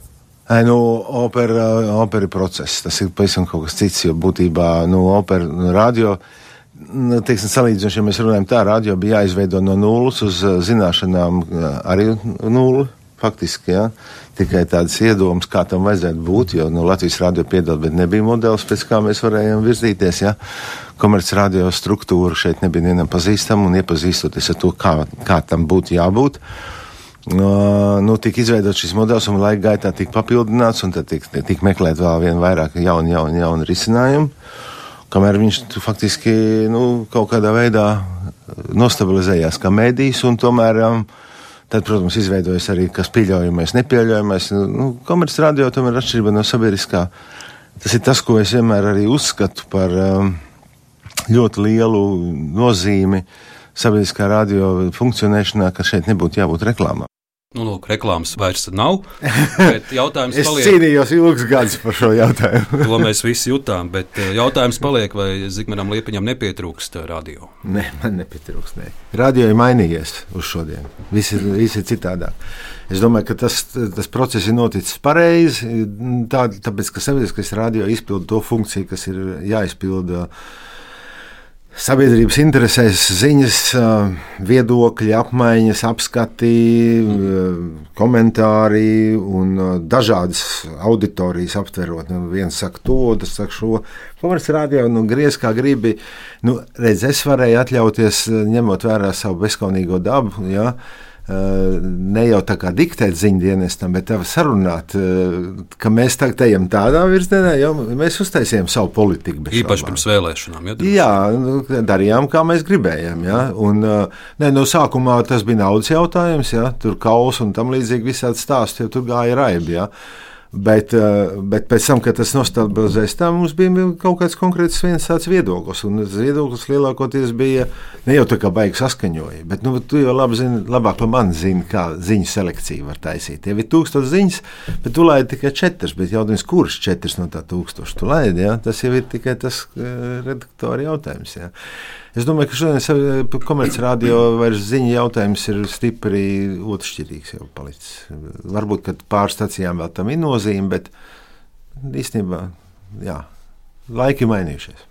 Nu, opera, opera ir process. Tas ir pavisam kaut kas cits. Jo būtībā nu, opera, nu, radio, nu, teiksim, salīdzinoši, ja mēs runājam tā, radio bija jāizveido no nulles uz uh, zināšanām arī nulli. Faktiski, ja? tikai tādas iedomas, kā tam vajadzētu būt, jo nu, Latvijas rādio piedalās, bet nebija modelis, pēc kā mēs varējām virzīties. Ja? Komercradio struktūra šeit nebija nevienam pazīstama un iepazīstoties ar to, kā, kā tam būtu jābūt. Uh, nu, tika izveidots šis modelis, un laika gaitā tika papildināts, un tad tika, tika meklēt vēl vien vairāk jaunu, jaunu, jaunu risinājumu. Kamēr viņš faktiski nu, kaut kādā veidā nostabilizējās kā mēdījis, un tomēr um, tad, protams, izveidojas arī kas pieļaujamais, nepieļaujamais. Nu, Komerces radio tomēr atšķirība no sabiedriskā. Tas ir tas, ko es vienmēr arī uzskatu par um, ļoti lielu nozīmi sabiedriskā radio funkcionēšanā, ka šeit nebūtu jābūt reklāmām. Nu, lūk, reklāmas vairs nav. Jautājums es paliek. cīnījos ilgus gadus par šo jautājumu. to mēs visi jutām. Bet eh, jautājums paliek, vai Zigmaram Liepiņam nepietrūkst radio? Nē, man nepietrūkst. Nē. Radio ir mainījies uz šodien. Viss ir, viss ir citādāk. Es domāju, ka tas, tas process ir noticis pareizi. Tā, tāpēc, ka sabiedriskais radio izpilda to funkciju, kas ir jāizpilda. Uh, sabiedrības interesēs ziņas, viedokļi, apmaiņas, apskati, komentāri un dažādas auditorijas aptverot. Nu, viens saka to, otrs saka šo. Komerces rādījā, nu, griez kā gribi. Nu, redz, es varēju atļauties, ņemot vērā savu bezskaunīgo dabu. Ja, uh, ne jau tā kā diktēt ziņdienestam, bet sarunāt, ka mēs tagad ejam tādā virzienā, jau mēs uztaisījām savu politiku. Īpaši pirms vēlēšanām. Ja, jā, nu, darījām, kā mēs gribējām. Ja? Un, ne, no sākumā tas bija naudas jautājums, ja? tur kaus un tam līdzīgi visādi stāsti, jo tur gāja raibi. Ja? Bet, eh, bet pēc tam, kad tas nostabilizējās, tā mums bija kaut kāds konkrēts viens tāds viedoklis. Un tas viedoklis lielākoties bija ne jau tā kā baigi saskaņoja, bet nu, tu jau labi zini, labāk par mani zini, kā ziņu selekciju var taisīt. Tev ir tūkstoši ziņas, bet tu laidi tikai četras. Bet jautājums, kurš četras no tā tūkstoša tu laidi? Ja? Tas jau ir tikai tas uh, redaktora jautājums. Ja? Es domāju, ka šodien komercradio vairs ziņu jautājums ir stipri otršķirīgs. Varbūt, pāris stacijām vēl tam ir nozīme, bet īstenībā, jā, laiki mainījušies.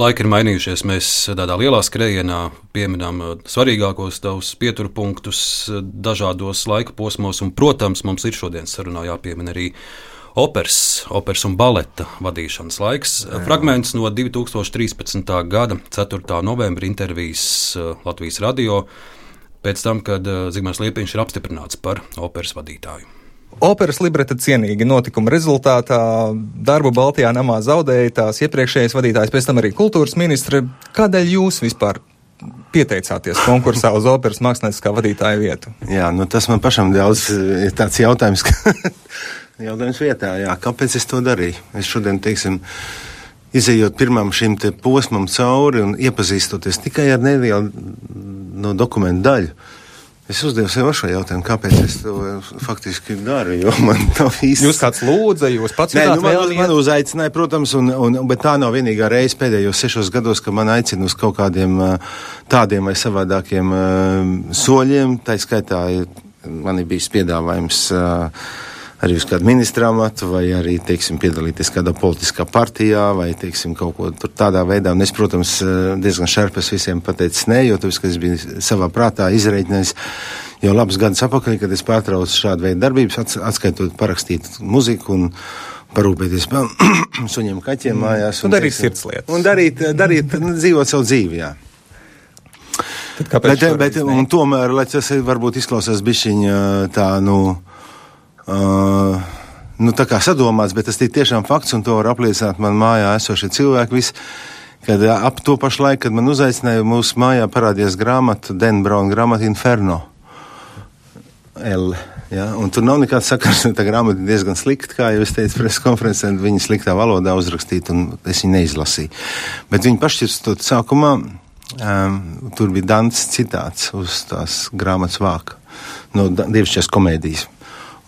Laiki ir mainījušies. Mēs tādā lielā skrējienā pieminām uh, svarīgākos tavus pieturpunktus uh, dažādos laika posmos, un, protams, mums ir šodienas sarunā jāpiemina arī operas, operas un baleta vadīšanas laiks. Jā. Fragments no 2013. gada 4. novembra intervijas uh, Latvijas radio pēc tam, kad uh, Zigmārs Liepiņš ir apstiprināts par operas vadītāju. Operas libreta cienīgi notikuma rezultātā darbu Baltijā namā zaudēja tās iepriekšējais vadītājs, pēc tam arī kultūras ministre. Kādēļ jūs vispār pieteicāties konkursā uz operas mākslinieckā vadītāja vietu? Jā, nu tas man pašam daudz ir tāds jautājums, ka Jautājums vietā, jā, kāpēc es to darīju? Es šodien, teiksim, izējot pirmam šim posmam cauri un iepazīstoties tikai ar nevienu no dokumentu daļu, Es uzdevu sev šo jautājumu, kāpēc es to faktiski daru. Man nav īsti. Jūs kāds lūdza, jūs pats Nē, nu, man, vēlmi man uzaicināja, protams, un, un, bet tā nav vienīgā reize pēdējos sešos gados, ka man aicina uz kaut kādiem tādiem vai savādākiem soļiem. Tā skaitā man ir bijis piedāvājums. ā, Arī uz kādu ministra amatu, vai arī teiksim, piedalīties kādā politiskā partijā, vai teiksim, kaut ko tādā veidā. Un es, protams, ā, diezgan šarpes visiem pateicu nē, jo tas, es biju savā prātā izreikinājis jau labus gadus atpakaļ, kad es pārtraucu šādu veidu darbības, ats- atskaitot parakstīt muziku un parūpēties par suņiem, kaķiem mājās. Un darīt teiksim, sirdslietas. Un darīt, darīt nu, dzīvot savu dzīvi, jā. kāpēc Bet, šoreiz bet, un tomēr, lai tas varbūt izklausās bišķiņa tā, nu, uh, nu, tā kā sadomāts, bet tas ir tiešām fakts, un to var apliecināt man mājā esošie cilvēki. Visi, kad ā, ap to pašu laiku, kad man uzaicināja, mūsu mājā parādījās grāmata, Den Brauna grāmata Inferno. L. Ja, tur nav nekāds sakars. Tā grāmata ir diezgan slikta, kā jau es teicu, preses konferencē. Viņa sliktā valodā uzrakstīta, un es viņu neizlasīju. Bet viņa pašķirstot sākumā, um, tur bija Dants citāts uz tās grāmatas vāka no dievišķās komēdijas.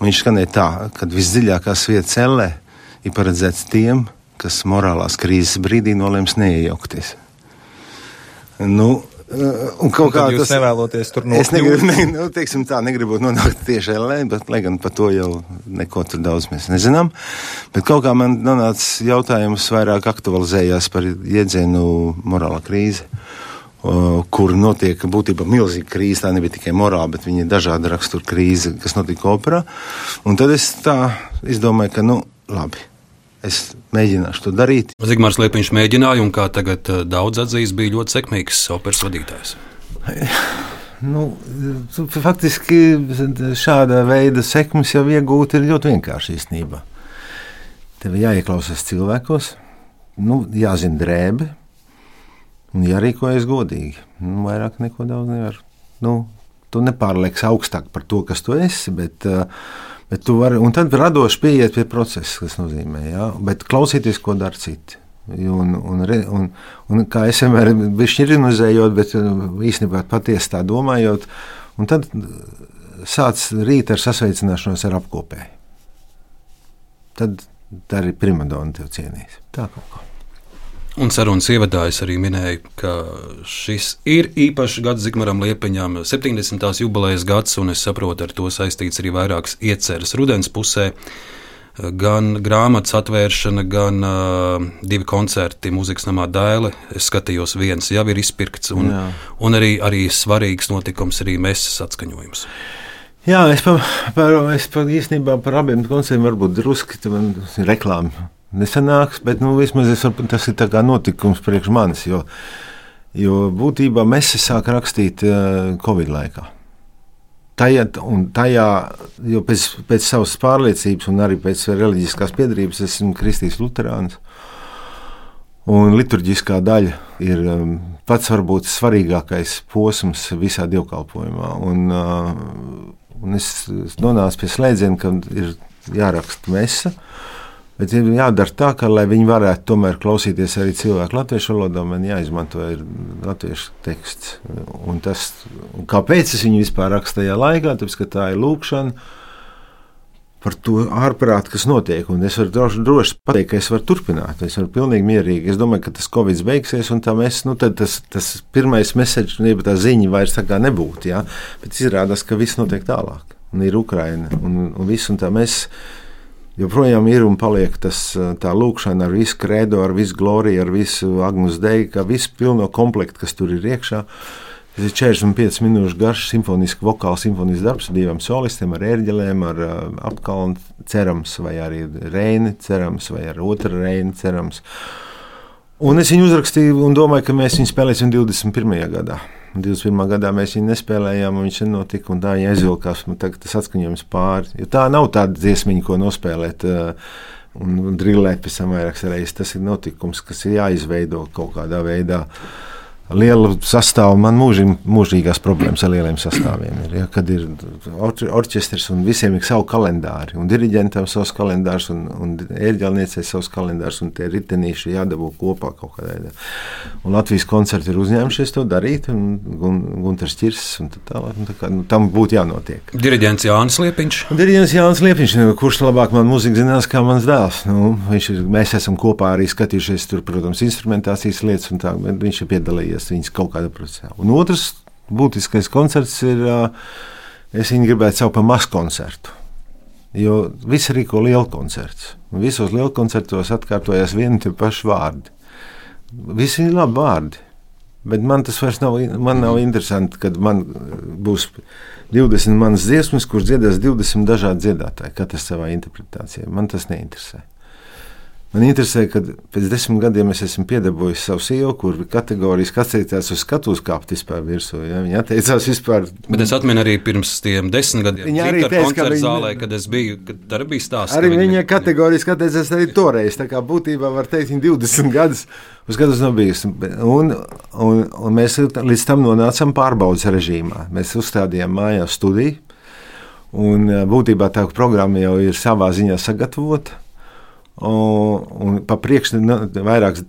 Viņš skanēja tā, ka visdziļākās vietas ellē ir paredzēts tiem, kas morālās krīzes brīdī nolems neiejaukties. Nu, eh, un kaut kā jūs tas nevēloties tur Es negribu, nokļūt? ne, nu, teiksim tā, negribu nonākt tieši LA, bet, lai gan par to jau neko tur daudz mēs nezinām. Bet kaut kā man nonāca jautājums vairāk aktualizējās par jēdzienu morālā krīze. o, Kur notiek būtībā milzīga krīze. Tā nebija tikai morāla, bet viņa dažāda rakstura krīze, kas notika operā. Un tad es tā izdomāju, ka, nu, labi, es mēģināšu to darīt. Zigmārs Liepiņš mēģināja, un kā tagad eh, daudz atzīst, bija ļoti sekmīgs operas vadītājs. Nu, faktiski šāda veida sekmes jau iegūt ir ļoti vienkārši īstenībā. Tev jāieklausās cilvēkos, nu, jāzina drēbe un jārīkojas godīgi. Nu, vairāk neko daudz nevar. Nu, tu nepārlieks augstāk par to, kas tu esi, bet, uh, bet tu vari, un tad radoši pieiet pie procesa, kas nozīmē, jā, bet klausīties, ko dara citi. Un, un, un, un kā es vienmēr biju ironizējot, bet uh, īstenībā patiesi tā domājot, un tad uh, sāc rīt ar sasveicināšanos ar apkopēju. Tad tā arī primadona tev cienīs. Tā kaut kā. Un sarunas ievadā es arī minēju, ka šis ir īpašs gads Zigmaram Liepiņam, 70. jubilejas gads, un es saprotu, ar to saistīts arī vairākas ieceres rudens pusē. Gan grāmatas atvēršana, gan uh, divi koncerti mūzikas namā Dēle. Es skatījos, viens jau ir izpirkts, un, Jā. un arī, arī svarīgs notikums, arī mesas atskaņojums. Jā, es par, par, es par īstenībā par abiem koncertiem varbūt drusku reklāmu nesanāks, bet nu, vismaz varu, tas ir notikums priekš manis, jo, jo būtībā mēs sāk rakstīt uh, Covid laikā. Tajā, tajā, jo pēc, pēc savas pārliecības un arī pēc reliģiskās piedarības esmu kristīgs luterāns. Un liturģiskā daļa ir um, pats varbūt svarīgākais posms visā dievkalpojumā. Un, uh, un es nonācu pie slēdziena, ka ir jāraksta mesa. Bet ir jādara tā, ka, lai viņi varētu tomēr klausīties arī cilvēku latviešu valodā, man jāizmanto latviešu teksts. Un tas, un kāpēc es viņu vispār rakstu tajā laikā? Tāpēc, ka tā ir lūkšana par to ārprātu, kas notiek. Un es varu droši, droši pateikt, ka es varu turpināt. Es varu pilnīgi mierīgi. Es domāju, ka tas Covid beigsies, un mēs, nu, tas, tas pirmais message, jeb tā ziņa vairs tā kā nebūtu. Ja? Bet izrādās, ka viss notiek tālāk. Un ir Ukraina un, un viss, un tā mēs joprojām ir un paliek tas, tā lūkšana ar visu kredo, ar visu gloriju, ar visu agnus deju, kā visu pilno komplektu, kas tur ir iekšā. Tas ir 45 minūšu garš simfonisks, vokāls simfonisks darbs ar diviem solistiem, ar ērģelēm, ar uh, apkalnu cerams, vai arī reini cerams, vai ar otru reini cerams. Un es viņu uzrakstīju un domāju, ka mēs viņu spēlēsim 21. gadā. 21. gadā mēs viņu nespēlējām, un viņš nenotika, un tā viņa aizvilkās. Man tagad tas atskaņojums pāri. Jo tā nav tāda dziesmiņa, ko nospēlēt. Uh, Un, drillēt pēc tam vairākas reizes. Tas ir notikums, kas ir jāizveido kaut kādā veidā. Lielu sastāvu. Man mūžīgi, mūžīgās problēmas ar lieliem sastāviem ir. Ja, kad ir or orķestris un visiem ir savi kalendāri, un diriģentam savs kalendārs, un, un ērģelniecei savs kalendārs, un tie ritenīši jādabū kopā kaut kādā veidā. Un Latvijas koncerti ir uzņēmušies to darīt, un, un Gunārs Čirsis un tā tālāk. Tā kā, nu, tam būtu jānotiek. Diriģents Jānis Liepiņš. Diriģents Jānis Liepiņš, nu, kurš labāk man mūziku zinās kā mans dēls. Nu, ir, mēs esam kopā arī skatījušies tur, protams, instrumentācijas lietas, un tā, viņš ir piedalījies piedalījies viņas kaut kādā procesā. Un otrs būtiskais koncerts ir, es viņu gribētu saukt par masu koncertu. Jo visi rīko lielu koncertu. Visos lielu koncertos atkārtojas vieni tie paši vārdi. Visi ir labi vārdi. Bet man tas vairs nav, man nav interesanti, kad man būs 20 manas dziesmas, kuras dziedās 20 dažādi dziedātāji, katrs savā interpretācijā. Man tas neinteresē. Man interesē, ka pēc desmit gadiem es esmu piedabūjis savu sievu, kur kategorijas atteicās uz skatuves kāpt vispār virsū. Ja? Viņa atteicās vispār. Bet es atminu arī pirms tiem desmit gadiem. Viņa arī teica, ka viņa... zālē, kad es biju, kad arī bija stāsts. Arī viņa, viņa kategoriski atteicās arī toreiz. Tā kā būtībā var teikt, viņa 20 gadus. Uz gadus nav bijusi. Un, un, un mēs līdz tam nonācām pārbaudas režīmā. Mēs uzstādījām mājās studiju. Un būtībā tā programma jau ir savā ziņā sagatavota. Un, un pa priekšu vairākas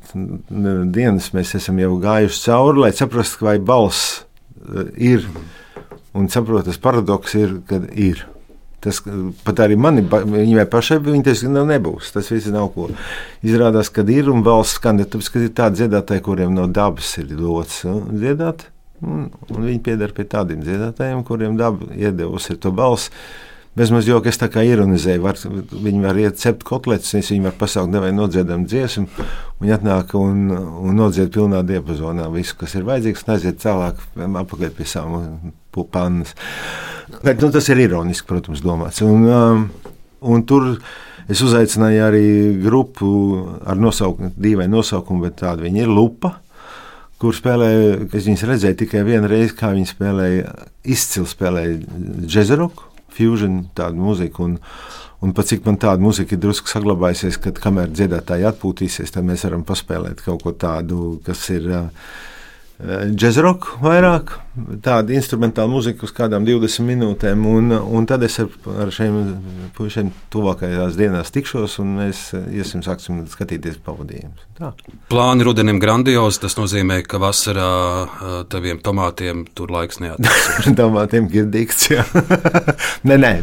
dienas mēs esam jau gājuši cauri, lai saprastu, vai balss e, ir. Un saprotu, tas paradoks ir, kad ir. Tas pat arī mani, viņai pašai, viņa ka nav nebūs. Tas viss nav ko. Izrādās, ka ir un balss skan, tāpēc, ka ir tādi dziedātāji, kuriem no dabas ir dots nu, dziedāt. Un, un viņi pieder pie tādiem dziedātājiem, kuriem daba iedevusi to balsi. Bezmaz jau es tā kā ironizēju, var, viņi var iet cept kotletes, viņi var pasaukt, nevai nodziedam dziesmu, viņi atnāk un, un nodzied pilnā diapazonā visu, kas ir vajadzīgs, un aiziet tālāk apakaļ pie savām pannas. Bet nu, tas ir ironiski, protams, domāts. Un, um, un tur es uzaicināju arī grupu ar nosaukumu, dīvainu nosaukumu, bet tāda viņa ir Lupa kur spēlēja, es viņas redzēju tikai vienu reizi, kā viņi spēlēja, izcili spēlēja džezeroku fusion, tādu muziku. Un, un pat cik man tāda muzika ir drusku saglabājusies, kad kamēr dziedātāji atpūtīsies, tad mēs varam paspēlēt kaut ko tādu, kas ir. Uh, džekroku vairāk, tādu instrumentālu mūziku uz kādām 20 minūtēm. Un, un tad es ar, ar šiem puišiem tuvākajās dienās tikšos, un mēs iesim sāksim skatīties pavadījumus. Plāni rudenim grandiozi, tas nozīmē, ka vasarā taviem tomātiem tur laiks neattīstās. tomātiem girdīgs, jā. nē, nē,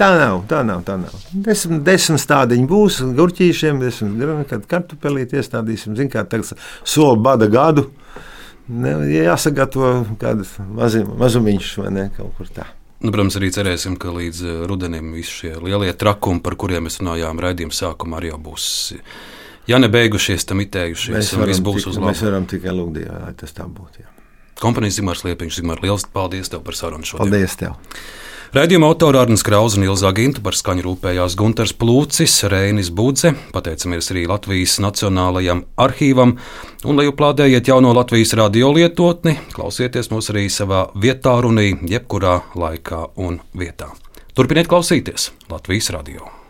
tā nav, tā nav, tā nav. Desmit, desmit stādiņi būs, gurķīšiem, desmit, kad kartupelīt iestādīsim, zin kā tagad soli bada gadu. Ne, jāsagatavo kādas mazumiņš vai ne, kaut kur tā. Nu, protams, arī cerēsim, ka līdz eh, rudenim visi šie lielie trakumi, par kuriem mēs runājām raidījuma sākumā, arī būs. Ja nebeigušies, tam itējušies, mēs varam, viss būs uz labu. Mēs varam tikai lūgt Dievu, lai tas tā būtu. Jā. Kompanijas Zimārs Liepiņš, Zimār, liels paldies tev par sarunu šodien. Paldies tev! Raidījuma autora Arnēs Krausa un Ilza Ginta par skaņu rūpējās Gunārs Plūcis, Reinis Budze. Pateicamies arī Latvijas Nacionālajam arhīvam. Un, lai uplādējiet jauno Latvijas radio lietotni, klausieties mūs arī savā vietā, runī, jebkurā laikā un vietā. Turpiniet klausīties Latvijas radio!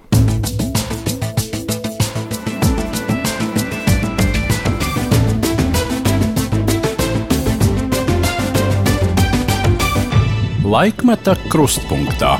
Laikmeta krustpunktā.